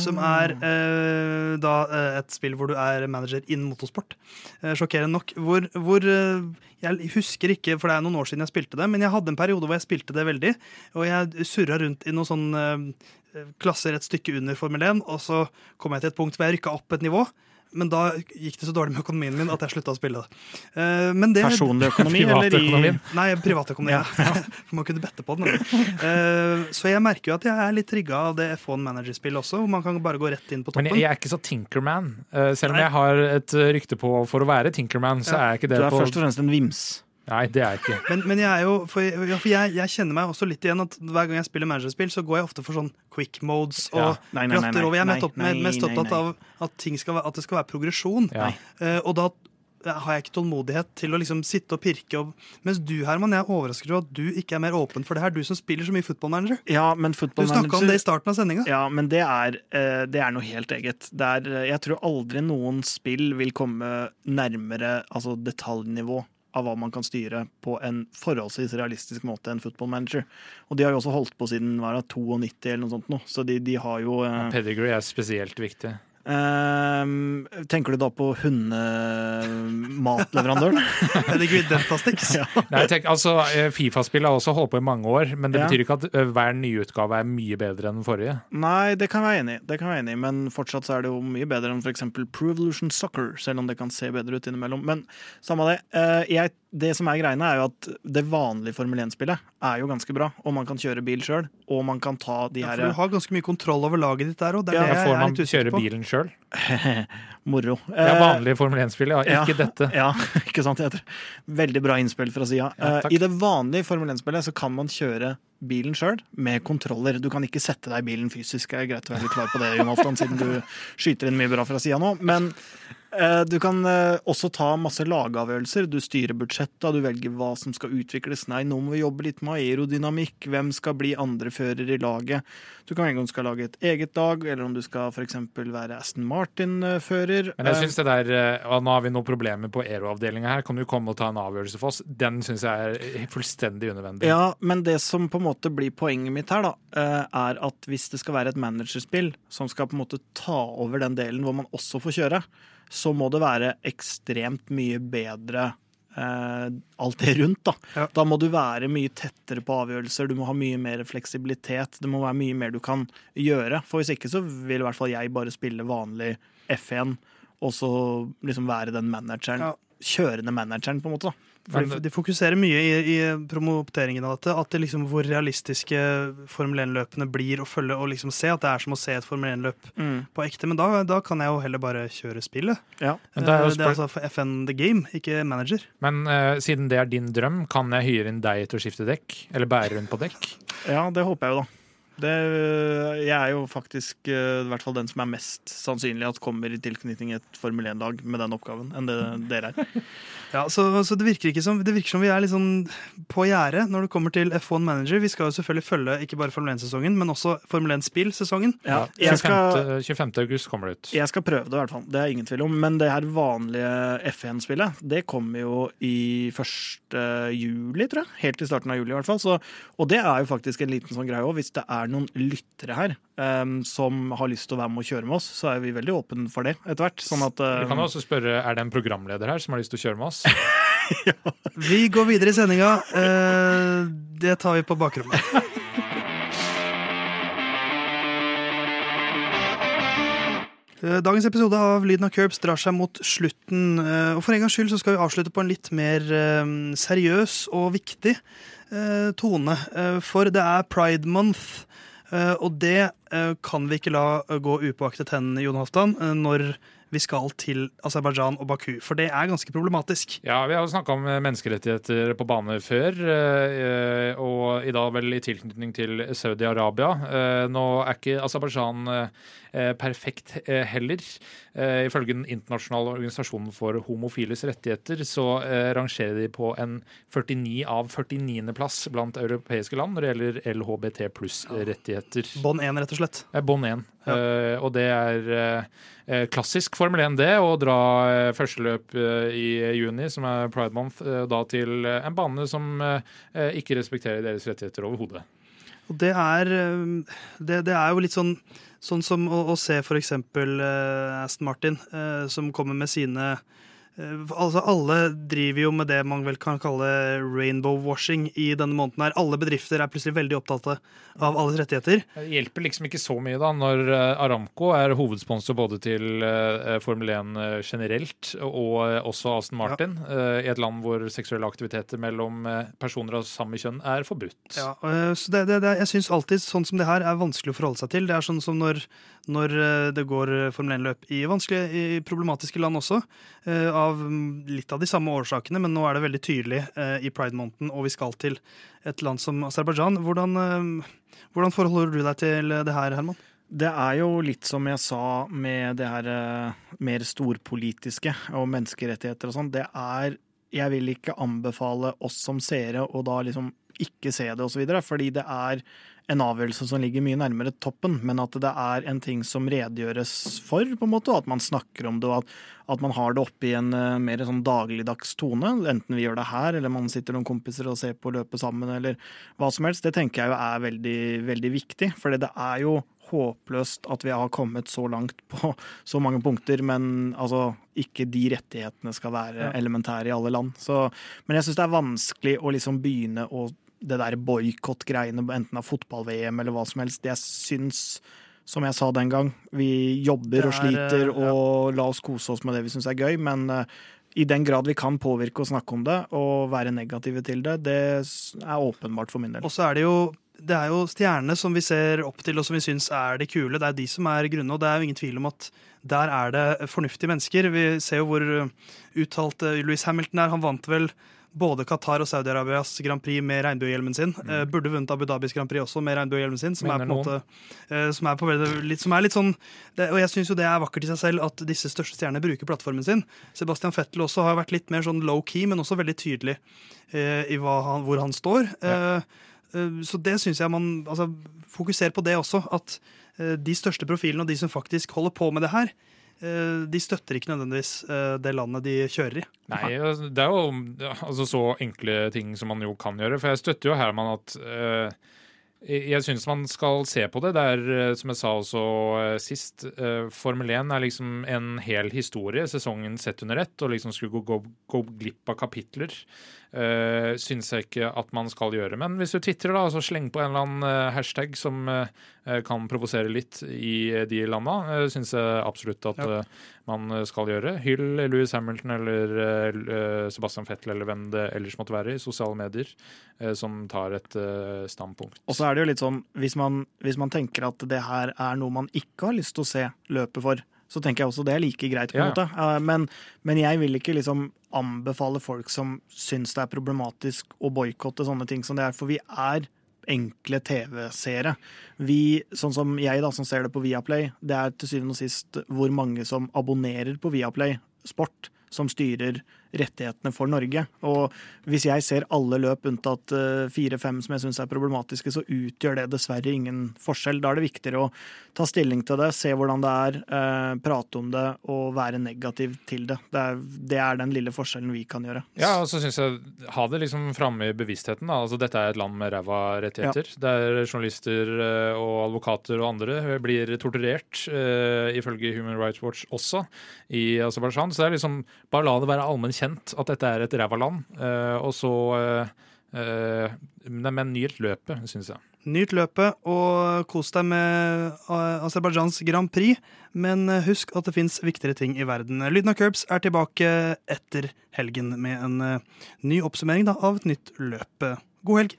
Som er eh, da eh, et spill hvor du er manager innen motorsport. Eh, sjokkerende nok. Hvor, hvor Jeg husker ikke, for det er noen år siden jeg spilte det, men jeg hadde en periode hvor jeg spilte det veldig. Og jeg surra rundt i noen sånne eh, klasser et stykke under Formel 1, og så kom jeg til et punkt hvor jeg rykka opp et nivå. Men da gikk det så dårlig med økonomien min at jeg slutta å spille det. Eh, men det Personlig økonomi eller i Nei, privatøkonomi. Ja. <laughs> For man kunne bette på den. Uh, så jeg merker jo at jeg er litt trigga av det F1 Manager-spillet også, hvor man kan bare gå rett inn på Men toppen. jeg, jeg er ikke så Tinkerman. Uh, selv om Nei. jeg har et rykte på for å være Tinkerman, så Ja. er jeg ikke Du det er på først og fremst en vims. Nei, det er jeg ikke. Men, men jeg er jo, for, ja, for jeg, jeg kjenner meg også litt igjen at hver gang jeg spiller managerspill, så går jeg ofte for sånn quick modes og Ja. Nei, nei, nei, glatter nei, over. Jeg er mest, opp, mest opptatt av at, ting skal, at det skal være progresjon. Ja. Uh, og da har jeg ikke tålmodighet til å liksom sitte og pirke. Og, mens du, Herman, jeg er overrasket over at du ikke er mer åpen for det her. Du som spiller så mye football manager. Ja, men football Du snakka om det i starten av sendinga. ja, men det er, eh, det er noe helt eget. Det er, eh, jeg tror aldri noen spill vil komme nærmere altså detaljnivå av hva man kan styre på en forholdsvis realistisk måte enn football manager. Og de har jo også holdt på siden var det, 92 eller noe sånt nå, så de, de har jo eh, Pedigree er spesielt viktig. Ehm, tenker du da på hundematleverandøren? <laughs> Dentastix. ja. Nei, tenk, altså, eh, Fifa-spill har også holdt på i mange år, men det Ja. betyr ikke at hver nye utgave er mye bedre enn den forrige. Nei, det kan jeg være enig i, det kan jeg være enig i, men fortsatt så er det jo mye bedre enn f.eks. Pro Evolution Soccer, selv om det kan se bedre ut innimellom. Men samme det. Uh, Jeg, det som er greiene, er jo at det vanlige Formel 1-spillet er jo ganske bra, og man kan kjøre bil sjøl, og man kan ta de Ja, her for du har ganske mye kontroll over laget ditt der òg. Ja, jeg får man kjøre på. bilen sjøl. <laughs> Moro. Det er Eh, vanlige Formel 1-spill, ja. ja, Ikke dette. <laughs> Ja, ikke sant? Jeg tror. Veldig bra innspill fra sida. Ja. I det vanlige Formel 1-spillet så kan man kjøre bilen sjøl med kontroller. Du kan ikke sette deg i bilen fysisk. Jeg er greit å være litt klar på det, Jon Halvdan, siden du skyter inn mye bra fra sida nå. Men eh, du kan eh, også ta masse lagavgjørelser. Du styrer budsjettet, du velger hva som skal utvikles. Nei, nå må vi jobbe litt med aerodynamikk. Hvem skal bli andrefører i laget? Du kan velge om du skal lage et eget lag, eller om du skal f.eks. være Aston Martin-fører. Men jeg synes det der, eh, og Nå har vi noen problemer på Aero-avdelinga her. Kan du komme og ta en avgjørelse for oss? Den syns jeg er fullstendig unødvendig. Ja, men det som på en måte blir poenget mitt her, da, eh, er at hvis det skal være et managerspill som skal på en måte ta over den delen hvor man også får kjøre, så må det være ekstremt mye bedre eh, alt det rundt, da. Ja. Da må du være mye tettere på avgjørelser, du må ha mye mer fleksibilitet, det må være mye mer du kan gjøre. For hvis ikke så vil i hvert fall jeg bare spille vanlig F1, og så liksom være den manageren. Ja. Kjørende manageren, på en måte. da. For de, fokuserer mye i, i promoteringen av dette. At det liksom hvor realistiske Formel 1-løpene blir å følge og liksom se. At det er som å se et Formel 1-løp på ekte. Men da, da kan jeg jo heller bare kjøre spillet. Ja. Men det er jo Eh, det er altså for FN The Game, ikke manager. Men uh, siden det er din drøm, kan jeg hyre inn deg til å skifte dekk? Eller bære rundt på dekk? Ja, det håper jeg jo, da. Det, jeg er jo faktisk eh, i hvert fall den som er mest sannsynlig at kommer i tilknytning et Formel 1-lag med den oppgaven, enn det dere er. <laughs> Ja, så, så det, virker ikke som, det virker som vi er litt sånn på gjerdet når det kommer til F1 Manager. Vi skal jo selvfølgelig følge ikke bare Formel 1-sesongen, men også Formel 1-spill-sesongen. Ja, jeg, skal, 25. 25. august kommer det ut. jeg skal prøve det, i hvert fall. Det er ingen tvil om. Men det her vanlige F1-spillet, det kommer jo i 1. juli, tror jeg. Helt i starten av juli, i hvert fall. Så, og det er jo faktisk en liten sånn greie òg. Hvis det er noen lyttere her um, som har lyst til å være med og kjøre med oss, så er vi veldig åpne for det etter hvert. Sånn at Du em, kan jo også spørre, Er det en programleder her som har lyst til å kjøre med oss? <laughs> Vi går videre i sendinga. Uh, det tar vi på bakrommet. Eh, Dagens episode av Lyden av Curbs drar seg mot slutten. eh, Og for en gangs skyld så skal vi avslutte på en litt mer eh, seriøs og viktig eh, tone. For det er Pride Month, og det eh, kan vi ikke la gå upåaktet hen, Jon Halvdan, eh, når vi skal til Aserbajdsjan og Baku. For det er ganske problematisk. Ja, vi har jo snakka om eh, menneskerettigheter på bane før, eh, og i dag vel i tilknytning til Saudi-Arabia. Eh, Nå er ikke Aserbajdsjan perfekt heller. Ifølge Den internasjonale organisasjonen for homofiles rettigheter så rangerer de på en 49 av 49. plass blant europeiske land når det gjelder LHBT pluss-rettigheter. Bånd 1, rett og slett. Bånd 1. Ja. Eh, og det er eh, klassisk Formel 1 det, å dra uh, første løp i juni, som er Pride Month, da til en bane som ikke respekterer deres rettigheter overhodet. Og det er, det, det er jo litt sånn, sånn som å, å se eh, Aston Martin, som kommer med sine Altså Alle driver jo med det man vel kan kalle rainbow washing i denne måneden. her. Alle bedrifter er plutselig veldig opptatt av alles rettigheter. Det hjelper liksom ikke så mye da, når eh, Aramco er hovedsponsor både til eh, Formel 1 generelt og eh, også Aston Martin, ja. i et land hvor seksuelle aktiviteter mellom eh, personer av samme kjønn er forbudt. Ja, eh, så det, det, det, jeg syns alltid sånn som det her er vanskelig å forholde seg til. Det er sånn som når, når eh, det går eh, Formel 1-løp i vanskelige, i problematiske land også, eh, av litt av de samme årsakene, men nå er det veldig tydelig eh, i pride-måneden, og vi skal til et land som Aserbajdsjan. Hvordan, eh, hvordan forholder du deg til det her, Herman? Det er jo litt som jeg sa med det her eh, mer storpolitiske og menneskerettigheter og sånn. Det er Jeg vil ikke anbefale oss som seere å da liksom ikke se det osv., fordi det er en avgjørelse som ligger mye nærmere toppen, men at det er en ting som redegjøres for, på en måte, og at man snakker om det, og at, at man har det oppe i en uh, mer sånn dagligdags tone, enten vi gjør det her, eller man sitter noen kompiser og ser på løpet sammen, eller hva som helst, det tenker jeg jo er veldig, veldig viktig, for det er jo håpløst at vi har kommet så langt på så mange punkter, men altså ikke de rettighetene skal være Ja. elementære i alle land. Så, men jeg syns det er vanskelig å liksom begynne å det der boikott-greiene, enten av fotball-VM eller hva som helst. Det jeg syns, som jeg sa den gang, vi jobber og er, sliter eh, ja. og la oss kose oss med det vi syns er gøy, men eh, i den grad vi kan påvirke og snakke om det og være negative til det, det er åpenbart for min del. Og så er det jo det er jo stjernene som vi ser opp til og som vi syns er de kule. Det er de som er grunne, og det er jo ingen tvil om at der er det fornuftige mennesker. Vi ser jo hvor uh, uttalt Louis Hamilton er. Han vant vel både Qatar og Saudi-Arabias Grand Prix med regnbuehjelmen sin. Mm. burde vunnet Abu Dhabis Grand Prix også med regnbuehjelmen sin. Som er, på en måte, uh, som er, på litt, som er litt sånn det, Og jeg syns jo det er vakkert i seg selv at disse største stjernene bruker plattformen sin. Sebastian Fettel også har vært litt mer sånn low-key, men også veldig tydelig uh, i han, hvor han står. Uh, Eh, Så det syns jeg man altså, Fokuser på det også. At eh, de største profilene og de som faktisk holder på med det her, eh, de støtter ikke nødvendigvis eh, det landet de kjører i. Nei, altså, det er jo altså, så enkle ting som man jo kan gjøre. For jeg støtter jo Herman at eh, jeg syns man skal se på det. Det er, eh, som jeg sa også eh, sist, eh, Formel 1 er liksom en hel historie, sesongen sett under ett, og liksom skulle gå, gå, gå glipp av kapitler. Uh, syns jeg ikke at man skal gjøre. Men hvis du twitrer, da, så sleng på en eller annen hashtag som uh, kan provosere litt i de landa, uh, syns jeg absolutt at Ja. Eh, man skal gjøre. Hyll Louis Hamilton eller eh, Sebastian Fettel eller hvem det ellers måtte være i sosiale medier eh, som tar et eh, standpunkt. Og så er det jo litt sånn, hvis man, hvis man tenker at det her er noe man ikke har lyst til å se løpet for, så tenker jeg også det er like greit. på en Ja. måte. Eh, Men, men jeg vil ikke liksom anbefale folk som syns det er problematisk å boikotte sånne ting som det er, for vi er enkle TV-seere. Vi, sånn som jeg da, som ser det på Viaplay, det er til syvende og sist hvor mange som abonnerer på Viaplay Sport, som styrer rettighetene for Norge. Og hvis jeg ser alle løp unntatt fire-fem som jeg syns er problematiske, så utgjør det dessverre ingen forskjell. Da er det viktigere å ta stilling til det, se hvordan det er, eh, prate om det og være negativ til det. Det er, det er den lille forskjellen vi kan gjøre. Ja, og så syns jeg Ha det liksom framme i bevisstheten. Da. Altså, dette er et land med ræva rettigheter. Der journalister eh, og advokater og andre blir torturert, eh, ifølge Human Rights Watch også, i Aserbajdsjan. Så det er liksom Bare la det være allmenn kjent at dette er et ræva land. eh, og så eh, eh, men nyt løpet, syns jeg. Nyt løpet og kos deg med Aserbajdsjans Grand Prix, men husk at det fins viktigere ting i verden. Lyden av Curbs er tilbake etter helgen med en ny oppsummering da, av et nytt løp. God helg!